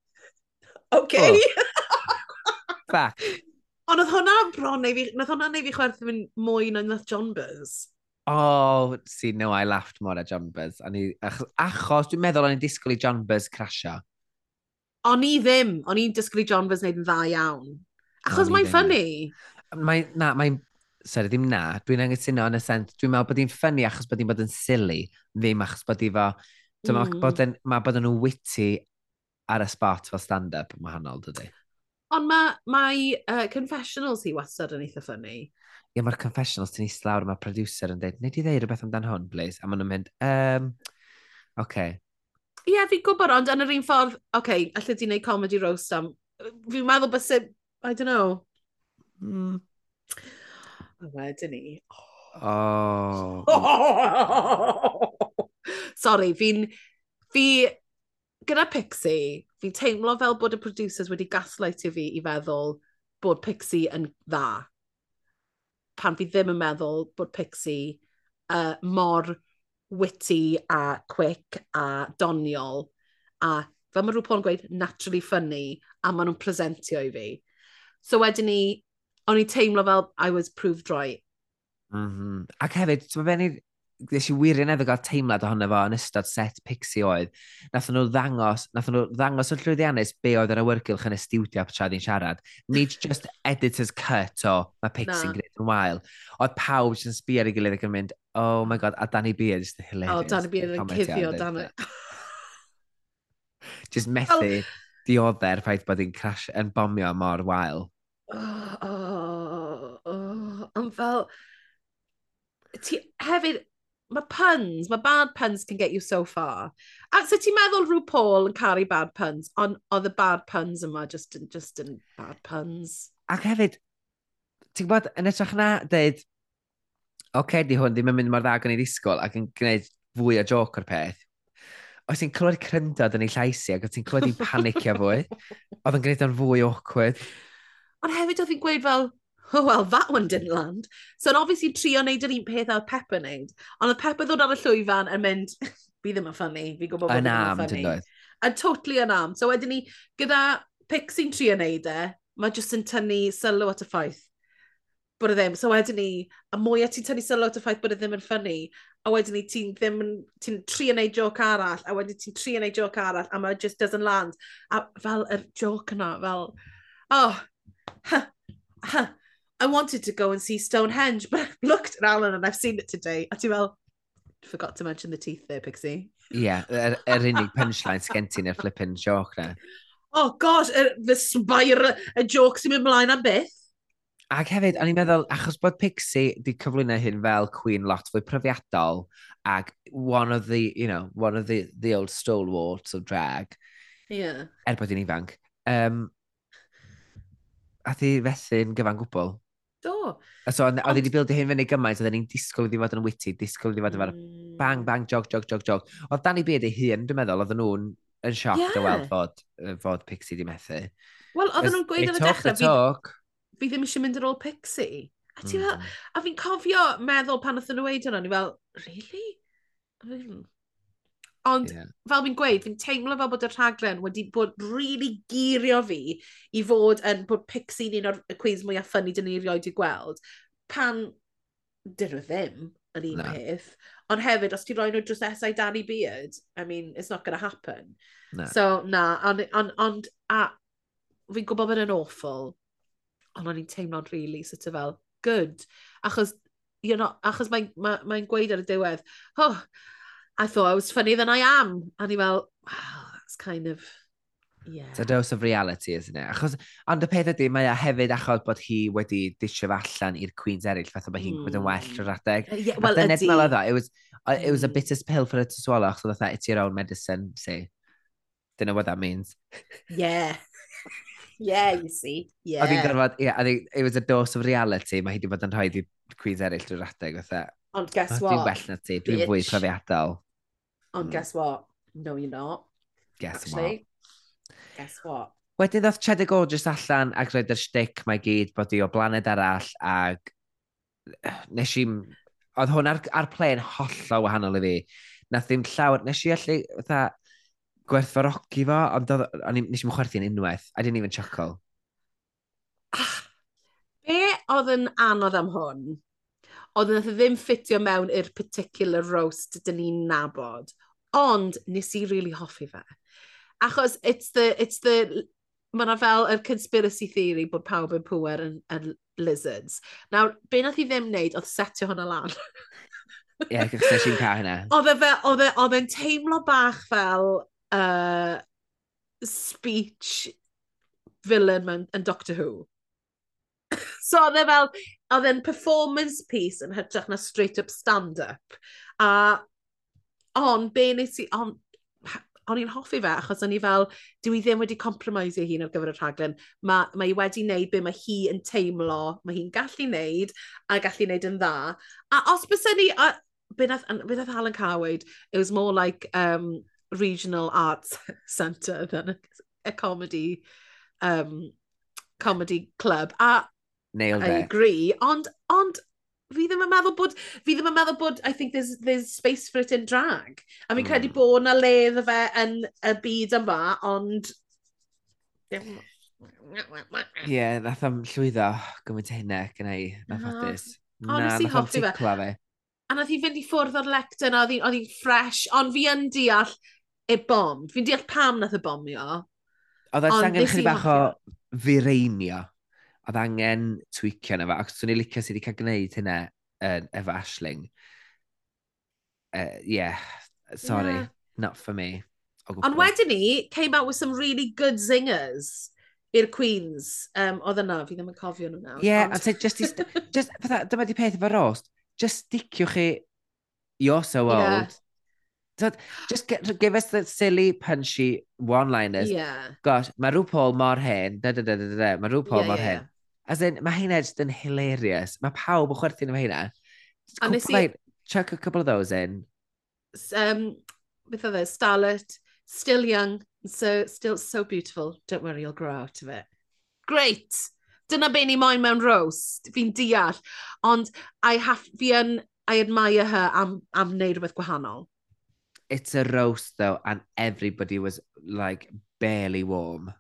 Okay. Oh. Fact. Ond oedd hwnna bron neu fi, nath hwnna neu fi chwerthu mynd mwy na nath John Burns. Oh, see, no, I laughed more at Jambers. Ni, ach, achos, dwi'n meddwl o'n i'n disgwyl i John Buzz crasio. O'n i ddim. O'n i'n disgwyl i John Buzz wneud yn dda iawn. Achos mae'n ffynnu. Mae, na, mae'n... Sorry, ddim na. Dwi'n angytuno yn y sens. Dwi'n meddwl bod hi'n ffynnu achos bod hi'n bod yn silly. Ddim achos bod hi fo... Dyma mm. bod yn, mae bod yn witty ar y spot fel stand-up yn wahanol, dydy. Ond mae ma uh, confessionals hi wastad yn eitha ffynnu ie, mae'r confessionals ti'n eist lawr, mae'r producer yn dweud, nid i ddeud rhywbeth amdan hwn, please? A maen nhw'n mynd, um, oce. Okay. Ie, yeah, fi'n gwybod, ond yn yr un ffordd, oce, okay, allai di wneud comedy roast am. Fi'n meddwl bys, I don't know. Mm. A wedyn ni. Oh. Sorry, fi'n... Fi, gyda Pixie, fi'n teimlo fel bod y producers wedi gaslightio fi i feddwl bod Pixie yn dda pan fi ddim yn meddwl bod Pixie uh, mor witty a quick a doniol a fel mae rhywbeth yn gweud naturally funny a maen nhw'n presentio i fi. So wedyn ni, o'n i teimlo fel I was proved right. Mm -hmm. Ac hefyd, ti'n meddwl nes i wirioneddol gael teimlad ohono fo yn ystod set Pixie oedd. Nathon nhw ddangos, nathon nhw ddangos yn llwyddiannus be oedd yr awyrgylch yn y studio pa traedd i'n siarad. Nid just editor's cut o, mae Pixie'n gwneud yn wael. Oedd pawb sy'n sbio ar ei gilydd ac yn mynd, oh my god, a Danny Beard is hilarious. Oh, Danny Beard yn cuddio, Danny. just methu dioddau'r ffaith bod hi'n crash yn bomio mor wael. Oh, oh, oh. Ond fel, ti hefyd, mae puns, mae bad puns can get you so far. A so ti'n meddwl rhyw Paul yn caru bad puns, ond oedd y bad puns yma just, in, just in bad puns. Ac hefyd, ti'n gwybod, yn etrach na, dweud, oce, okay, di hwn ddim yn mynd mor dda gan ei ddisgwyl ac yn gwneud fwy o joc o'r peth. Oes ti'n clywed cryndod yn ei llaisi ac oes ti'n clywed i'n panicio fwy, oedd yn gwneud o'n fwy awkward. Ond hefyd oedd hi'n gweud fel, oh, well, that one didn't land. So, obviously, trio wneud yr un peth oedd Peppa wneud. Ond oedd Peppa ddod ar y llwyfan yn mynd, fi ddim yn ffynnu, fi gwybod bod ddim yn ffynnu. A totally yn am. So, wedyn ni, gyda pic sy'n trio wneud e, mae jyst yn tynnu sylw at y ffaith bod e ddim. So wedyn ni, a mwy a ti'n tynnu sylw at y ffaith bod e ddim yn ffynnu, a wedyn ni ti'n ddim yn, ti'n tri yn neud joc arall, a wedyn ti'n tri yn neud joc arall, a mae just doesn't land. A fel y joc yna, fel, oh, ha, ha, I wanted to go and see Stonehenge, but I've looked at Alan and I've seen it today. A ti'n fel, forgot to mention the teeth there, Pixie. Ie, yeah, yr, er, unig punchline sgen ti neu'r flippin' joke na. Oh gosh, er, the spire, y joke sy'n mynd mlaen am beth. Ac hefyd, o'n i'n meddwl, achos bod Pixie di cyflwyno hyn fel Queen lot fwy profiadol, ac one of the, you know, one of the, the old stalwarts of drag, yeah. er bod hi'n ifanc, um, a thi fethu'n gyfan gwbl. Do. A so, oedd wedi bildio hyn fyny gymaint, oedd ni'n disgwyl iddi fod yn witty, disgwyl iddi fod yn mm. bang, bang, jog, jog, jog, jog. Oedd Danny Beard ei hun, dwi'n meddwl, oedd nhw'n yn sioc yeah. o weld fod, fod Pixie di methu. Wel, oedd nhw'n gweud yn y dechrau, fi, fi ddim eisiau mynd ar ôl Pixie. A, mm. fel, hmm. a fi'n cofio meddwl pan oedd nhw'n weid hwnna, ni fel, really? Ond yeah. fel fi'n gweud, fi'n teimlo fel bod y rhaglen wedi bod really girio fi i fod yn bod Pixi'n un o'r cwiz mwyaf ffynnu dyn ni erioed i gweld. Pan dyn nhw ddim yn un no. peth. Ond hefyd, os ti'n rhoi nhw dros esau Danny Beard, I mean, it's not going to happen. No. So, na, ond, on, on, a fi'n gwybod bod yn awful, ond o'n i'n teimlo'n really, sort of fel, good. Achos, you know, achos mae'n ma, ma gweud ar y diwedd, oh, I thought I was funny than I am. A ni fel, wow, that's kind of... Yeah. It's a dose of reality, isn't it? Achos, ond y peth ydy, mae a hefyd achos bod hi wedi disio allan i'r Queens eraill, fath o mae hi'n mm. bod yn well hmm. o'r adeg. Yeah, well, ydy. Fel it was, uh, it was a hmm. bitter pill for her to swallow, achos oedd it's your own medicine, see. Don't know what that means. Yeah. yeah, you see. Yeah. Oedd hi'n gorfod, yeah, it was a dose of reality, mae hi wedi bod yn rhoi i Queens eraill drwy'r adeg, oedd Ond guess what? Dwi'n well na ti, dwi'n fwy profiadol. Ond mm. guess what? No, you're not. Guess Actually, what? Guess what? Wedyn ddoth Cheddar Gorgeous allan ac roedd yr shtick mae gyd bod i o blaned arall ac nes i... Oedd hwn ar, ar plen hollol wahanol i fi. Nath ddim llawer... Nes i allu fatha gwerthfarogi fo, ond doedd, on, nes i'n chwerthu'n unwaith. I didn't even chuckle. Ah, be oedd yn anodd am hwn Oedd nath e ddim ffitio mewn i'r particular roast dyn ni'n nabod. Ond nes i really hoffi fe. Achos it's the, it's the mae yna fel y conspiracy theory bod pawb yn pwer yn, yn lizards. Nawr, be nath i ddim wneud oedd setio hwnna lan. Ie, yeah, gyda ti'n cael hynna. Oedd e e, e'n teimlo bach fel uh, speech villain mewn, yn Doctor Who. so oedd e fel, oedd e'n performance piece yn hytrach na straight up stand-up. A, on, be nes i, on, o'n i'n hoffi fe, achos o'n i fel, dwi ddim wedi compromise ei hun ar gyfer y rhaglen. Mae ma wedi wneud be mae hi yn teimlo, mae hi'n gallu wneud, a gallu wneud yn dda. A os bys ni, a, oedd Alan Carwyd, it was more like um, regional arts centre than a, a comedy um, comedy club. A Nailed I it. I agree. Ond, ond, fi ddim yn meddwl bod, fi ddim yn meddwl bod, I think there's, there's space for it in drag. A fi'n mm. credu hmm. bod na le iddo fe yn y byd yma, ond... Ie, yeah, nath am llwyddo gymaint hynna gyda i, na ffodus. Na, nath am ticla fe. A nath i fynd i ffwrdd o'r lectyn, oedd hi'n ffres, ond fi yn deall y bom. Fi'n deall pam nath y bomio. Oedd e'n sangen chyd bach o fireinio oedd angen tweakio yna fa, ac swn i'n licio sydd wedi cael gwneud hynna uh, efo Ashling. Uh, yeah, sorry, yeah. not for me. Ond wedyn ni, came out with some really good zingers i'r Queens. Um, oedd yna, fi ddim yn cofio nhw nawr. Yeah, ond... just, just, just, fatha, dyma di peth efo rost. Just sticiwch chi, you're so old. Yeah. So, just get, give us the silly, punchy one-liners. Yeah. Gosh, mae rhyw Paul mor hen, da da da da da, mae rhyw Paul yeah, mor yeah. hen. As in, mae hynna just yn hilarious. Mae pawb yn chwerthu'n am heina. A nes i... Chuck a couple of those in. Um, beth oedd e? Starlet, still young, so, still so beautiful. Don't worry, you'll grow out of it. Great! Dyna be ni moyn mewn roast. Fi'n deall. Ond I have, fi yn, I admire her am, am wneud rhywbeth gwahanol. It's a roast though, and everybody was like barely warm.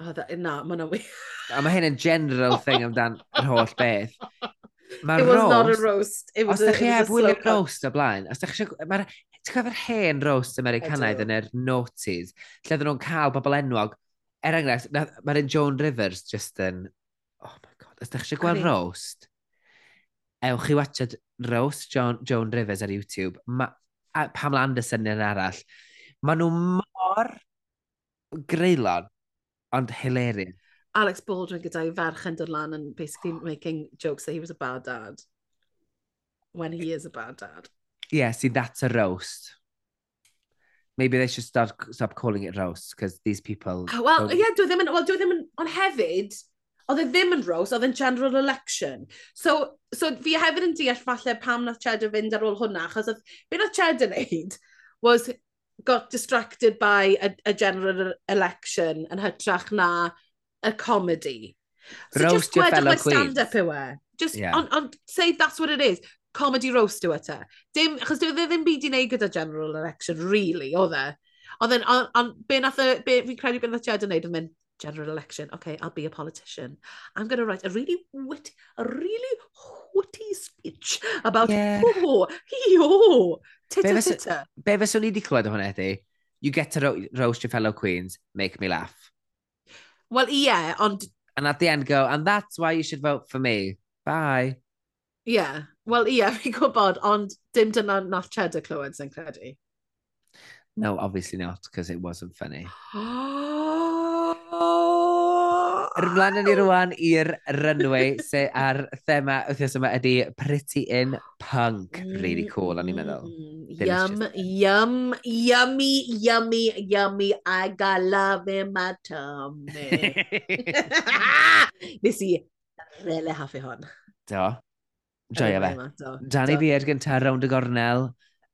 Oh, that, e, na, mae hwnna wir. A mae hyn yn general thing amdan yr holl beth. It was roast, not a roast. It was os ydych chi heb wylio roast o blaen, os ydych chi eisiau... Ti'n cofio'r hen roast Americanaidd yn yr noughties, lle ddyn nhw'n cael bobl enwog. Er enghraifft, mae'r Joan Rivers just yn... Oh my god, os ydych chi eisiau gweld roast, ewch chi watchad roast John, Joan Rivers ar YouTube. Ma, a Pamela Anderson yn arall. Maen nhw mor greulon Ond hilarious. Alex Baldwin gyda'i ferch yn dod lan and basically making jokes that he was a bad dad. When he is a bad dad. Yeah, see, that's a roast. Maybe they should start, stop calling it roast, because these people... Oh, well, don't... yeah, dwi ddim yn... Well, dwi ddim yn... Ond hefyd, oedd e ddim yn roast, oedd e'n general election. So, so fi hefyd yn deall falle pam nath Cheddar fynd ar ôl hwnna, achos oedd, beth nath Cheddar wneud was got distracted by a, a general e-, election yn hytrach na a comedy. So roast just gwedwch mae stand-up yw e. Just, yeah. on, on, say that's what it is. Comedy roast yw e te. Dim, achos dwi e ddim byd i wneud gyda general election, really, oedd e. Ond then, on, on, be nath, be, fi'n credu beth nath Jed yn neud yn mynd, general election, okay, I'll be a politician. I'm going to write a really witty, a really witty speech about, yeah. oh, yo, Be fes o'n i wedi clywed o hwnna? You get to ro roast your fellow queens, make me laugh. Wel ie, yeah, ond... And at the end go, and that's why you should vote for me. Bye. Ie, yeah. wel ie, yeah, fi'n gwybod, ond dim dyna nath Cheddar clywed sy'n credu. No, obviously not, because it wasn't funny. Rwy'n ni rwan i'r runway se a'r thema wythnos yma ydy Pretty in Punk. Really cool, o'n i'n meddwl. Mm-hmm. Yum, yum, yummy, yummy, yummy. I got love in my tummy. Nes i rele haffi hon. Do. Joio fe. Danny Beard gynta rownd y gornel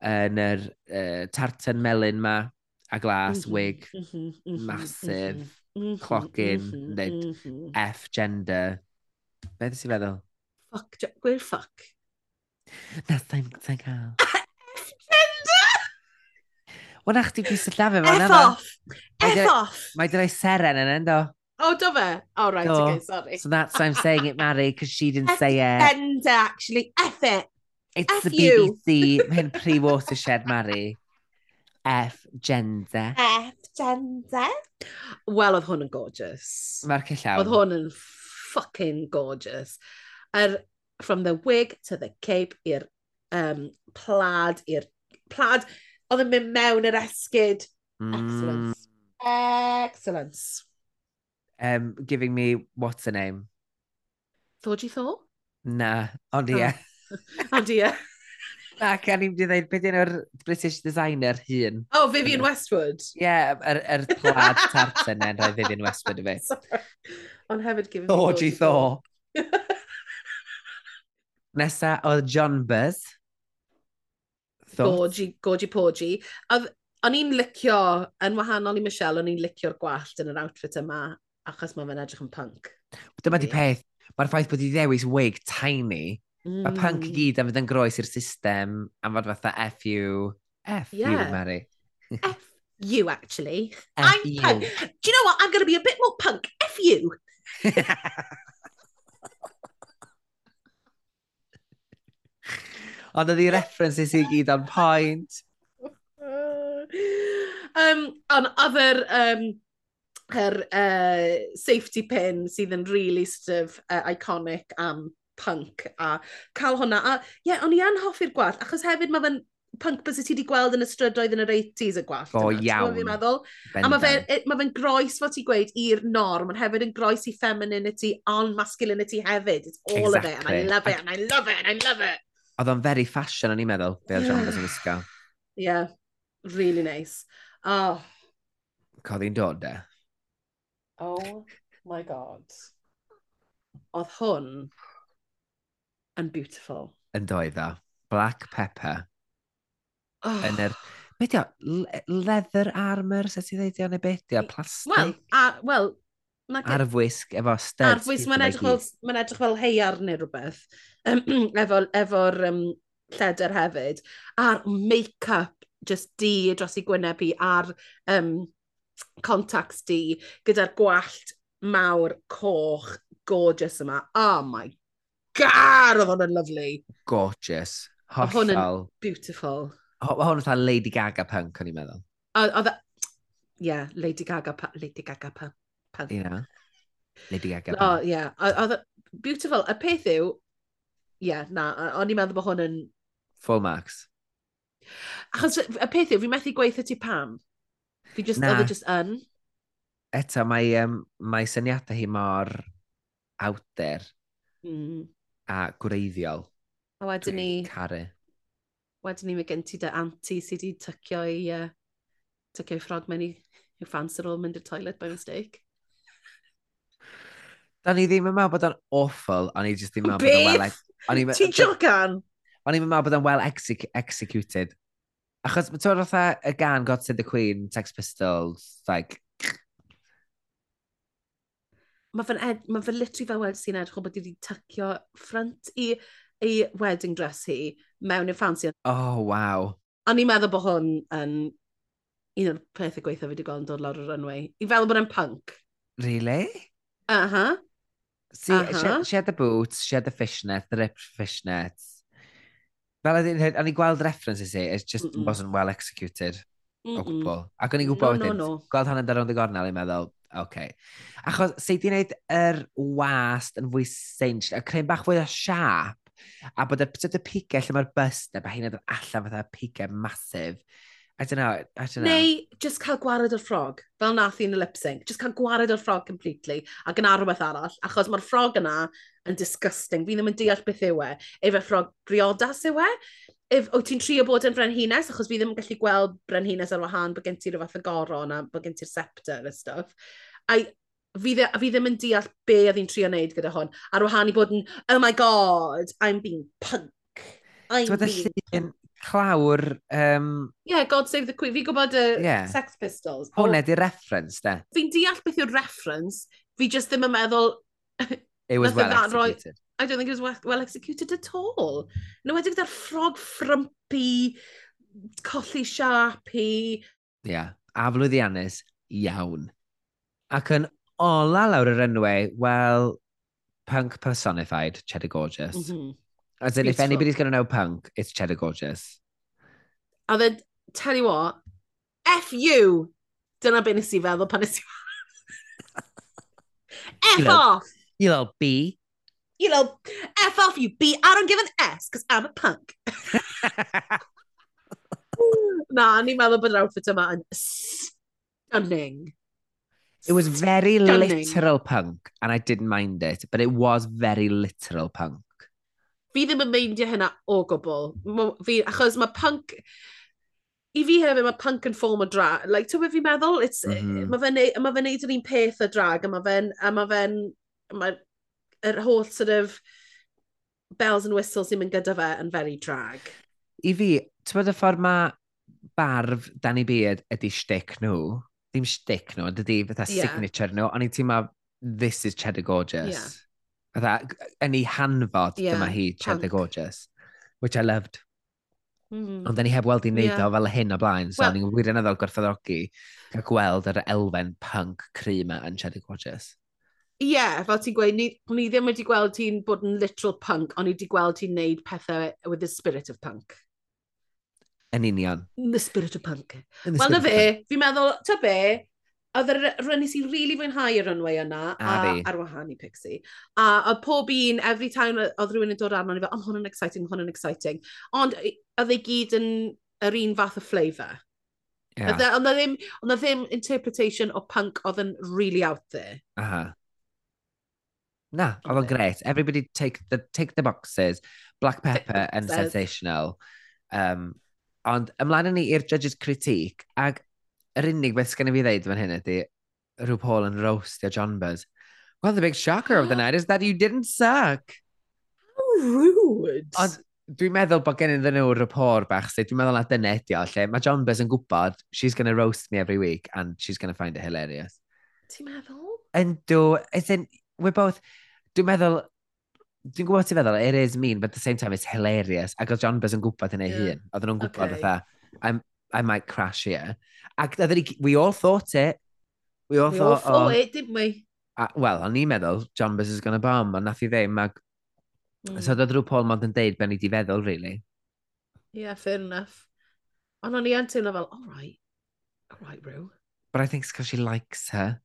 yn yr uh, tartan melyn ma a glas, mm -hmm, wig, mm mm -hmm, massive. Mm -hmm mm -hmm, clocking, mm -hmm, nid mm -hmm. F gender. Beth sy'n feddwl? Fuck, gwir fuck. Na, sa'n sa cael. F gender! Wel, na chdi y llafau fan F off! Mae F off! Mae dyna'i seren yn endo. Oh, do fe? Oh, right, do. okay, sorry. So that's why I'm saying it, Mary, because she didn't F say it. Gender, actually. F it. It's F the you. BBC. Mae'n pre-watershed, Mary. F Genze. F Genze. Wel, oedd hwn yn gorgeous. Mae'r cyllawn. Oedd hwn yn fucking gorgeous. Er, from the wig to the cape i'r um, plaid, i'r plaid, oedd yn mynd mewn yr esgyd. Mm. Excellence. Excellence. Um, giving me, what's her name? Thought you thought? Na, ond ie. Oh. Ond ie. Ac a ni'n mynd i ddweud, beth yw'r British designer hun? Oh, Vivian Westwood? Ie, yeah, yr, er, plaid tartan yn rhoi Vivian Westwood i fi. Ond hefyd gyfyn... Tho, di tho. Nesa oedd John Buzz. Gorgi, gorgi porgi. O'n i'n licio, yn wahanol i Michelle, o'n i'n licio'r gwallt yn yr outfit yma, achos mae fe'n edrych yn punk. Dyma di peth, mae'r ffaith bod i ddewis wig tiny Mm. Mae punk i mm. gyd am fydd yn groes i'r system am fod fatha F you. F yeah. you, Mary. F you, actually. F I'm you. punk. Do you know what? I'm going to be a bit more punk. F you. Ond oedd i references i gyd on point. um, on other um, her uh, safety pin sydd yn really sort of uh, iconic am um, punk a cael hwnna. A ie, yeah, o'n i anhoffi'r gwallt, achos hefyd mae fe'n punk bys ti wedi gweld yn y strydoedd yn yr 80s y gwallt. O, yna, iawn. Fi'n meddwl. Bendant. A mae fe'n ma fe e, groes, fel ti'n gweud, i'r norm, ond hefyd yn groes i femininity on masculinity hefyd. It's all exactly. of it, and I love it, and I love it, and I love it. Oedd o'n very fashion, o'n i'n meddwl, be oedd John yn ysgol. Yeah, really nice. Oh. Coddi'n dod, de? Oh my god. Oedd hwn yn beautiful. Yn doedd o. Black pepper. Oh. Yn yr... Be di o? Le leather armour, sut i ddeudio, neu be di o? Plastic? Wel, well, ar y fwisg, efo studs. Ar fwisg, mae'n edrych, fel, ma edrych fel heiar neu rhywbeth. Ehm, efo'r efo um, ehm, lleder hefyd. A'r make-up just di dros i gwyneb i a'r um, contacts di gyda'r gwallt mawr, coch, gorgeous yma. Oh my god, oedd hwnna'n lovely. Gorgeous. Hollol. Hwn yn beautiful. Hwn oedd Lady Gaga punk, o'n i'n meddwl. Oedd, e-, yeah, Lady Gaga, Lady Gaga punk. Yeah. Lady Gaga punk. O, yeah. Oedd, e-, beautiful. Y peth yw, Ie, yeah, na, o'n i'n meddwl bod hwn yn... Full marks. Achos y peth yw, fi methu gweithio ti pam. Fi just, na. oedd e just yn. Eto, mae, um, mae syniadau hi mor out there. Mm a gwreiddiol. A wedyn ni... Caru. Wedyn ni mae gen ti dy anti sydd wedi tycio i, uh, tycio i ffrog mewn i yw ffans ar ôl mynd i'r toilet by mistake. Da ni ddim yn meddwl bod o'n awful, o'n i just ddim yn meddwl bod o'n well... Ti'n jocan? O'n i'n meddwl bod o'n well exec executed. Achos, ti'n meddwl fatha y gan God Save the Queen, Sex Pistols, like, mae fe'n ed... ma fe litri fel wedi sy'n edrych o bod wedi tycio ffrant i ei wedding dress hi mewn i'r ffansi. Oh, wow. O'n i'n meddwl bod hwn yn un o'r pethau gweithio fi wedi gweld yn dod lawr o'r runway. I fel bod yn punk. Really? Aha. Uh -huh. See, uh -huh. she, uh-huh. she had the boots, she had the fishnet, the ripped fishnets. Fel oedd o'n i gweld references i, it just mm -mm. wasn't well executed. Mm -mm. O gwbl. Ac o'n i'n gwybod no, no, no. gweld hwnna'n darwn dy gornel i'n meddwl, Okay. Achos, se di wneud yr wast yn fwy seint, y cryn bach fwy o siap, a bod y, y pigau lle mae'r bus na, bod hi'n edrych allan fatha pigau masif. I don't know, I don't know. Neu, just cael gwared o'r ffrog, fel nath i'n y lip sync. Just cael gwared o'r ffrog completely, ac yn arwbeth arall, achos mae'r ffrog yna yn disgusting. Fi ddim yn deall beth yw e. Efe ffrog briodas yw e? if, o ti'n trio bod yn frenhines, achos fi ddim yn gallu gweld brenhines ar wahân bod gen ti rhywbeth o goron a bod gen ti'r scepter a stuff. A fi, dde, fi ddim yn deall be oedd hi'n trio wneud gyda hwn, ar wahân i bod yn, oh my god, I'm being punk. I'm Dwi'n being... Llun clawr... Um... Yeah, God Save the Queen. Fi'n gwybod y uh, yeah. Sex Pistols. Hwne di reference, de. Fi'n deall beth yw'r reference, fi just ddim yn meddwl... It was well executed. Roi I don't think it was well, well executed at all. No, I think gyda'r ffrog ffrympy, colli siarpi. Ie, yeah, aflwyddiannus iawn. Ac yn ola lawr yr enwau, well, punk personified, Cheddar Gorgeous. Mm -hmm. As in, Beautiful. if anybody's going to know punk, it's Cheddar Gorgeous. A then, tell you what, F you! Dyna be nes i feddwl pan nes i... F you off! You little B you know, F off you B, I don't give an S, because I'm a punk. Na, ni'n meddwl bod yr outfit yma yn stunning. It was very stunning. literal punk, and I didn't mind it, but it was very literal punk. Fi ddim yn meindio hynna o gwbl. Fi, achos mae punk... I fi hefyd, mae punk yn ffom o drag. Like, ti'n fi'n meddwl? It's, mm -hmm. Mae fe'n ma fe neud yr un peth o drag, a mae fe'n... Ma fe yr holl sort of bells and whistles sy'n mynd gyda fe yn very drag. I fi, ti'n bod y ffordd mae barf Danny Beard ydy shtick nhw, ddim shtick nhw, dydy fatha yeah. signature nhw, ond i ti'n ma, this is Cheddar Gorgeous. Yeah. Fatha, yn ei hanfod yeah. dyma hi Cheddar Punk. Gorgeous, which I loved. Mm. Ond da ni heb weld i wneud yeah. o fel hyn o blaen, so well, ni'n wirioneddol gorffoddogi cael gweld yr elfen punk cry yma yn Cheddar Gorgeous. Ie, yeah, fel ti'n gweud, ni, ni ddim wedi gweld ti'n bod yn literal punk, ond ni wedi gweld ti'n neud pethau with the spirit of punk. Yn union. The spirit of punk. Wel, na fe, fi'n meddwl, ta be, oedd yr rynnu sy'n rili really fwynhau y runway yna a, a ar wahân i Pixie. A oedd pob un, every time oedd rhywun yn dod arno, ni fel, oh, hwn yn exciting, hwn yn exciting. Ond oedd ei gyd yn yr un fath o flavour. Yeah. E, ond oedd e ddim, e ddim interpretation o punk oedd yn really out there. Aha. Uh -huh. Na, oedd o'n gret. Everybody take the, take the boxes. Black pepper and sensational. Um, ond ymlaen ni i'r judges critique, ag yr unig beth sgan i fi ddeud fan hyn ydy, rhyw Paul yn roastio John Buzz. Well, the big shocker of the night is that you didn't suck. How rude. Ond dwi'n meddwl bod gen iddyn nhw rapport bach, so dwi'n meddwl na dyna ydi o, lle mae John Buzz yn gwybod, she's going to roast me every week, and she's going to find it hilarious. Ti'n meddwl? Yndw, as in, we're both, Dwi'n meddwl, dwi'n gwybod ti'n meddwl, it is mean, but at the same time it's hilarious. Ac oedd John Buzz yn gwybod hynny yeah. hun. Oedden nhw'n gwybod okay. fatha, I might crash here. Ac we all thought it. We all we thought, all thought oh, it, didn't we? A, well, o'n i'n meddwl, John Buzz is going to bomb, ond nath i ddim. Ac... Mm. So oedd rhyw Paul Mond yn deud ben i di feddwl, really. Yeah, fair enough. Ond o'n i yn teimlo fel, all right, all right, Rhyw. But I think it's because she likes her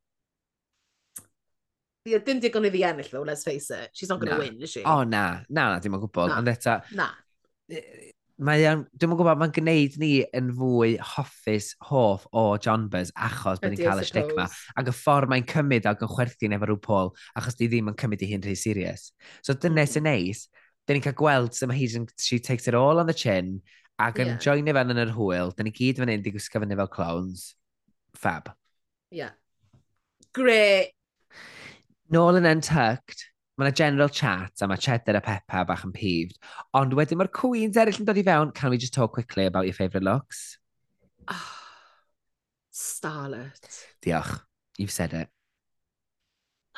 yeah, dim digon iddi ennill though, let's face it. She's not going to nah. win, is she? O, oh, na. Na, na, dim ond gwybod. Ond eto... Na. Mae yn, dwi'n gwybod, mae'n gwneud ni yn fwy hoffus, hoff o John Buzz achos bod ni'n cael y shtick ma. Ac y ffordd mae'n cymryd ac yn chwerthin efo rhyw Paul achos di ddim yn cymryd i hi'n rhy serious. So dyna mm. Mm-hmm. sy'n neis, dyn ni'n cael gweld sy'n he's, she takes it all on the chin ac yn yeah. joinio fan yn yr hwyl. Dyn ni gyd fan hyn di gwisgo fan fel clowns. Fab. Yeah. Great Nôl yn Untucked, mae yna general chat a mae Cheddar a Peppa bach yn peeved. Ond wedyn mae'r queens eraill yn dod i fewn. Can we just talk quickly about your favourite looks? Ah, oh, starlet. Diolch. You've said it.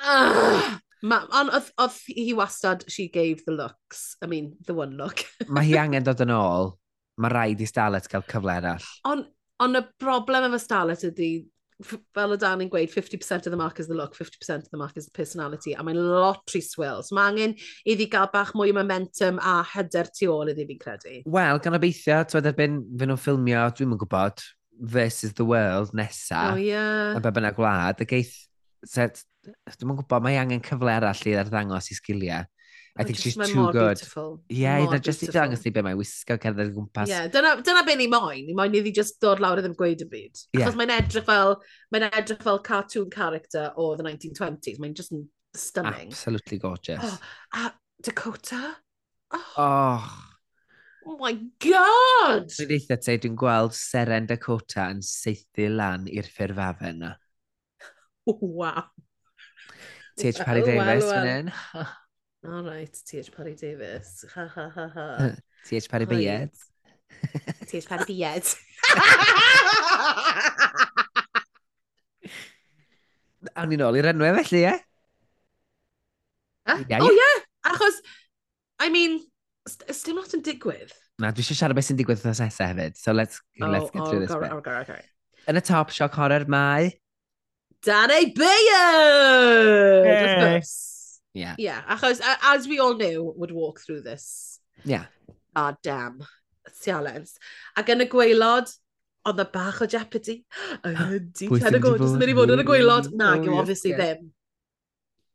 Ah, uh, ond oedd hi wastad, she gave the looks. I mean, the one look. mae hi angen dod yn ôl. Mae rhaid i starlet gael cyfle arall. Ond on y broblem efo starlet ydy, fel y dan yn gweud, 50% of the mark is the look, 50% of the mark is the personality, a mae'n lot rhy swil. So mae angen iddi gael bach mwy o momentum a hyder tu ôl iddi fi'n credu. Wel, gan obeithio, ti'n erbyn fy nhw'n ffilmio, dwi'n mynd gwybod, versus the world nesa, oh, yeah. a be bynnag gwlad, y geith, set, dwi'n mynd gwybod, mae angen cyfle arall i ddangos i sgiliau. I think she's too good. Beautiful. Yeah, mor just i dangos ni be mae'n wisgo cerdded o gwmpas. Yeah, dyna, dyna be ni moyn. Ni moyn iddi just dod lawr ddim gweud y byd. Yeah. Achos mae'n edrych fel, mae'n edrych fel cartoon character o the 1920s. Mae'n just yn stunning. Absolutely gorgeous. Oh, a Dakota? Oh. oh. Oh my god! Dwi'n eitha te, dwi'n gweld Seren Dakota yn seithi lan i'r ffurfafen na. Wow. T.H. Parry Davis fan hyn. All right, TH Parry Davis. Ha, ha, ha, ha. TH Parry Bied. TH Parry Bied. Awn ni nôl i'r enwau felly, ie? Eh? Oh, ie! Achos, I mean, ys dim lot yn digwydd. Na, dwi eisiau siarad beth sy'n digwydd wrth nesaf hefyd. So let's, oh, let's get oh, through this bit. Oh, okay, okay. Yn y top, sioc horror mae... Danny Beard! Yes. Yeah. Yeah, achos uh, as we all knew, would walk through this. Yeah. Ah, damn. Sialens. Ac yn y gweilod, ond y bach o jeopardy. Ydy, ten o gwrs, mynd i fod yn y gweilod. Na, oh, yw obviously ddim.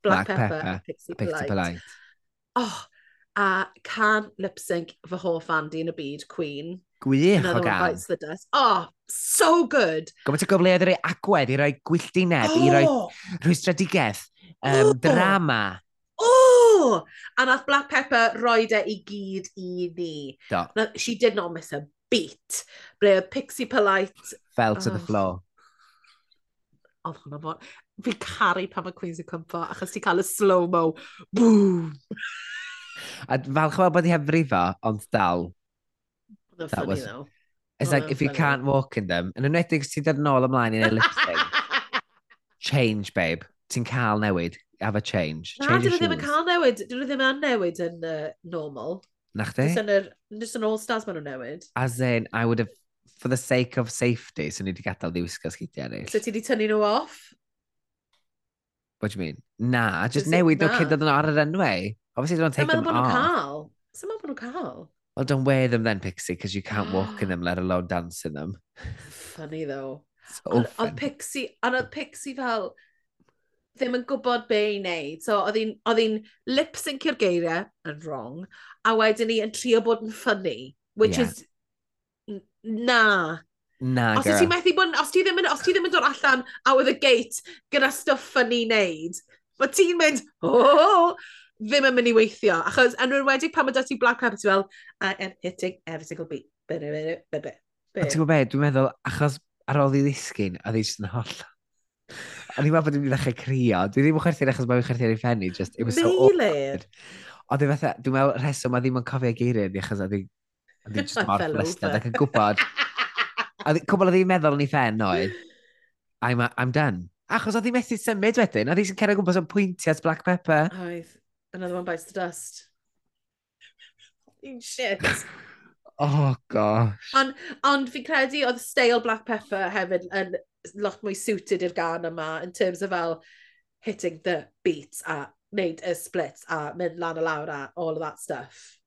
Black, Black Pepper, Pepper Pixie, Pixie Polite. Polite. Oh, a can lip sync fy hoff Andy yn y byd, Queen. Gwych o gan. Bites the dust. Oh, so good. Gwbod o gyfleoedd i roi agwedd, i roi gwylltineb, oh. i roi oh! rhwystredigaeth, um, oh. drama oh! A nath Black Pepper roed e i gyd i ni. Do. Na, she did not miss a beat. Ble oedd Pixie Polite... Fell to oh. the floor. Oedd hwnna bod... Fi caru pan mae Queens yn cwmpo, achos ti cael y slow-mo. Boom! A fel chwbod bod i hefrifo, ond dal. That funny, was... Though. It's oh, like, if you funny. can't walk in them, yn enwedig ti dod yn ôl ymlaen i'n ei lipstick, change, babe. Ti'n cael newid have a change. Na, dyn nhw ddim yn cael newid. Dyn nhw ddim yn newid yn uh, normal. Nach de? Just yn all-stars maen nhw'n newid. As in, I would have, for the sake of safety, so ni wedi gadael ddiwisgo sgidiau eraill. So ti wedi tynnu nhw off? What do you mean? Na, just, just newid o cyd oedd nhw ar yr enwau. Obviously, don't take them off. Sa'n meddwl bod nhw'n cael? Well, don't wear them then, Pixie, because you can't walk in them, let alone dance in them. Funny, though. So Oedd Pixie, a oedd Pixie fel, ddim yn gwybod be i wneud. So, oedd hi'n lip-syncio'r geiriau yn wrong, a wedyn ni yn trio bod yn ffynnu, which yeah. is... Na. Na, os girl. Os ti methu bod yn... Os ti ddim yn, os ti ddim yn dod allan out of the gate gyda stuff ffynnu wneud, mae ti'n mynd, oh, ddim yn mynd i weithio. Achos, yn wedi pan mae dati Black Pepper, ti'n fel, I am hitting every single beat. Be, be, be, be, be. Ti'n gwybod be, dwi'n meddwl, achos ar ôl i ddisgyn, a ddysg yn holl. O'n i'n meddwl bod i'n ddechrau crio. Dwi ddim yn chwerthin achos mae'n chwerthin ei ffenni. Just, it was so awkward. Ond dwi'n meddwl, dwi'n meddwl rheswm a ddim yn cofio geiriau ni achos a dwi'n just mor flestad ac yn gwybod. A dwi'n cwbl oedd hi'n meddwl yn ei ffen oedd, I'm, I'm done. Achos oedd hi methu symud wedyn, oedd hi sy'n cerdded gwmpas o'n pwyntio at Black Pepper. Oedd, another one bites the dust. Un shit. oh, gosh. Ond on, fi'n credu oedd stale Black Pepper hefyd yn lot mwy suited i'r gan yma in terms of fel hitting the beats a wneud y splits a mynd lan a lawr a all of that stuff.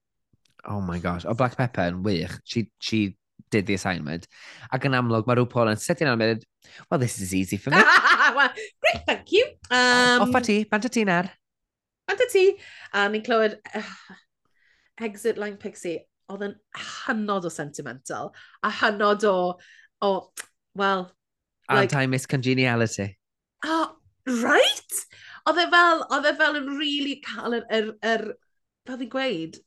Oh my gosh. O Black Pepper yn wych. She, she did the assignment. Ac yn amlwg, mae rhyw Paul yn sydyn yn mynd, well, this is easy for me. well, great, thank you. Um, Off a ti, bant a ti na'r. Bant a ti. A ni'n clywed uh, Exit Line Pixie oedd yn hynod o sentimental a hynod o, o well, Like, Anti-Miss Congeniality. Oh, right? Oedd e fel, oedd e fel yn really cael yr, yr, yr fel fi'n gweud,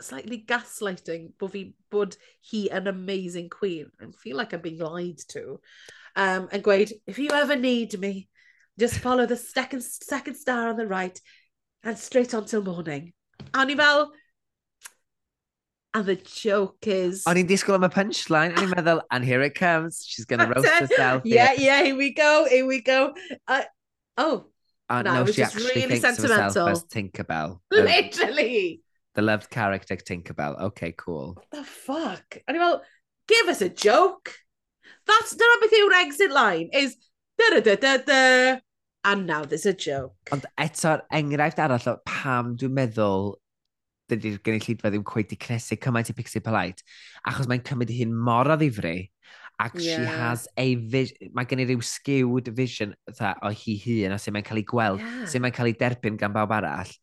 slightly gaslighting bod fi bod hi an amazing queen. I feel like I'm being lied to. Um, and gweud, if you ever need me, just follow the second, second star on the right and straight on till morning. A ni fel, And the joke is... O'n i'n disgwyl am y punchline, o'n i'n meddwl, and here it comes, she's gonna roast herself. Yeah, here. yeah, here we go, here we go. Uh, oh, uh, no, no, she actually really thinks sentimental. of herself as Tinkerbell. Um, Literally. The, loved character Tinkerbell. Okay, cool. What the fuck? And well, give us a joke. That's dyna beth yw'r exit line, is da da da da da. And now there's a joke. Ond eto'r er enghraifft arall o pam dwi'n meddwl dydy'r gynulleidfa ddim cweith i cnesu cymaint i Pixie Polite, achos mae'n cymryd hyn mor o ddifri, ac yeah. she has a vision, mae gen i ryw skewed vision tha, o hi hun, a sy'n mae'n cael ei gweld, yeah. sy'n mae'n cael ei derbyn gan bawb arall,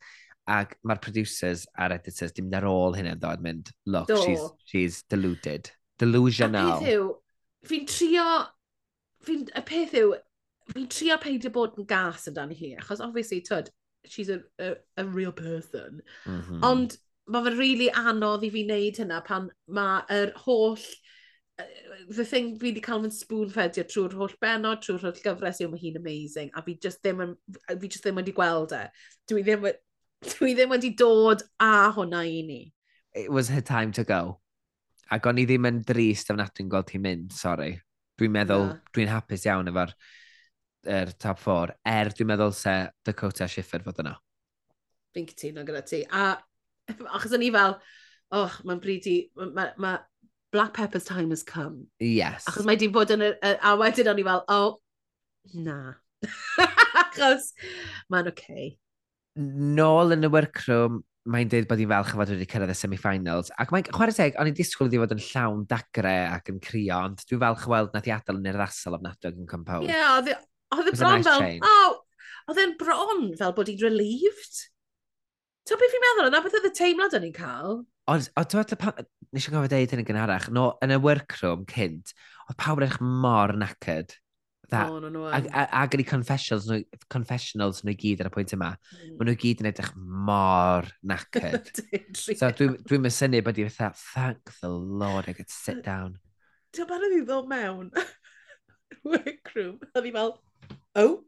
ac mae'r producers a'r editors dim ar ôl hynny'n dod mynd, look, Do. she's, she's deluded, delusional. peth yw, Fi'n trio, fi y peth yw, fi'n trio peidio bod yn gas amdano hi, achos obviously, tyd, she's a, a, a real person. Mm -hmm. Ond mae fe'n really anodd i fi wneud hynna pan mae'r holl the thing fi wedi cael fy'n spoon fedio trwy'r holl benod, trwy'r holl gyfres yw mae hi'n amazing a fi just ddim, yn, fi just ddim wedi gweld e. Dwi ddim, dwi ddim wedi dod a hwnna i ni. It was her time to go. Ac o'n i ddim yn drist am nad dwi'n gweld hi'n mynd, sori. Dwi'n meddwl, yeah. dwi'n hapus iawn efo'r er top 4, er dwi'n meddwl se Dakota Schiffer fod yna. Fi'n cytuno gyda ti. A achos o'n i fel, oh, mae'n bryd i, mae ma, Black Pepper's time has come. Yes. Achos mae di bod yn y, a wedyn o'n i fel, oh, na. achos mae'n oce. Okay. Nôl yn y workroom, mae'n dweud bod hi'n falch o fod wedi cyrraedd y semi-finals. Ac mae'n chwarae teg, o'n i'n disgwyl iddi fod yn llawn dagre ac yn crio, ond dwi'n falch o weld nath i adael yn yr ddasol ofnadwy ac yn compose. Ie, yeah, Oedd y bron nice fel, change. oh, oedd e'n bron fel bod hi'n relieved. Ti'n beth fi'n meddwl, yna beth oedd y teimlad o'n i'n cael? Ond, o, ti'n meddwl, nes i'n gofio deud hyn yn gynharach, no, yn y workroom cynt, oedd pawb edrych mor nacyd. That, oh, no, no, ag, ag yn confessionals nhw, confessionals nhw gyd ar y pwynt yma, mm. maen nhw i gyd yn edrych mor nacyd. so dwi'n dwi mysynnu bod i fatha, thank the Lord, I could sit down. Ti'n barod i ddod mewn? workroom, a fi fel, oh.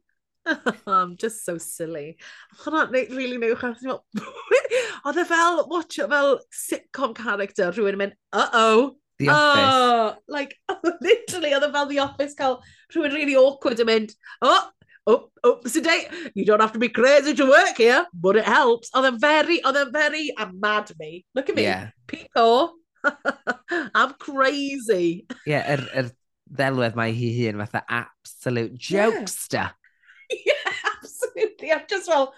I'm just so silly. Hwna really newch ar fel, oedd e fel, watch it, fel sitcom character, rhywun yn mynd, uh-oh. The oh, Office. Oh, like, literally, oedd e fel The Office cael rhywun really awkward yn mynd, oh, oh, oh, today, you don't have to be crazy to work here, but it helps. Oedd e'n very, oedd e'n very, I'm mad me. Look at me, yeah. Pico. I'm crazy. Yeah, yr, er, yr er ddelwedd mae hi hun fatha absolute jokester. Yeah, yeah absolutely. I'm just fel,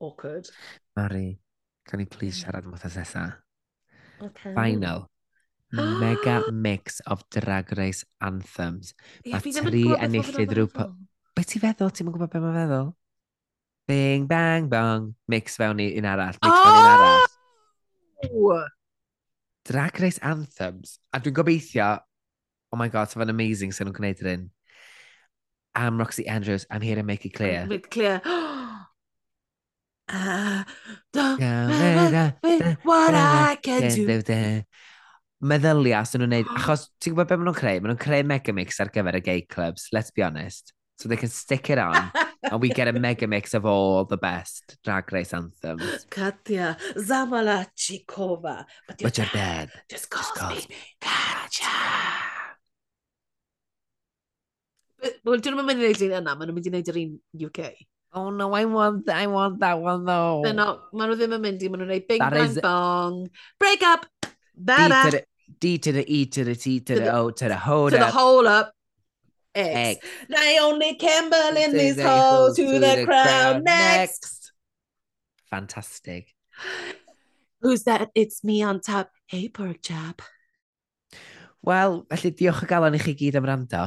awkward. Mari, can you please siarad am wythnos nesa? Okay. Final. Mega mix of Drag Race anthems. Mae tri enillydd rhyw... Be ti feddwl? Ti'n gwybod beth mae'n feddwl? Bing, bang, bong. Mix fewn i un arall. Mix oh! fewn i un arall. Oh! Drag Race anthems. A dwi'n gobeithio oh my god, sef yn amazing sy'n nhw'n gwneud yr un. I'm Roxy Andrews, I'm here to make it clear. Make it clear. Ah, uh, don't matter uh, what uh, I can do. Meddylia sy'n nhw'n neud, achos ti'n gwybod beth maen nhw'n creu? Maen nhw'n creu mega mix ar gyfer y gay clubs, let's be honest. So they can stick it on. and we get a mega mix of all the best Drag Race anthems. Katya Zamalachikova. But, but you're, dead. Just calls, Just calls me Katya. Wel, dyn nhw'n mynd i wneud un yna, maen nhw'n mynd i wneud yr un UK. Oh no, I want, I want that one though. They're not, maen nhw ddim yn mynd i, maen nhw'n gwneud bing, That bang, is- bong. Break up! D to Bada! the D to the E to the T to, To the, the- O to the hold To the up. hole up. X. X. Naomi Campbell in To this the hole hole, to the the crown next. Fantastic. Who's that? It's me on top. Hey, pork chop. Wel, felly diolch o galon i chi gyd am rando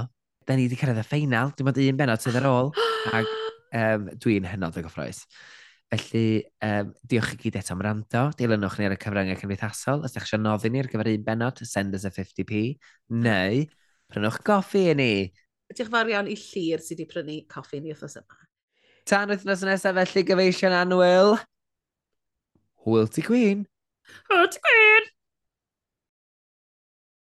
da ni wedi cyrraedd y ffeinal. Dim ond un benod sydd ar ôl. Ac um, dwi'n hynod o gyffroes. Felly, um, diolch i gyd eto am rando. Dilynwch ni ar y cyfryngau cymdeithasol. Os ydych chi'n noddi ni ar gyfer un benod, send us a 50p. Neu, prynwch goffi i ni. Diolch fawr iawn i llir sydd wedi prynu coffi ni wrthnos yma. Tan wythnos nesaf felly gyfeision anwyl. Hwyl ti gwyn. Hwyl ti gwyn.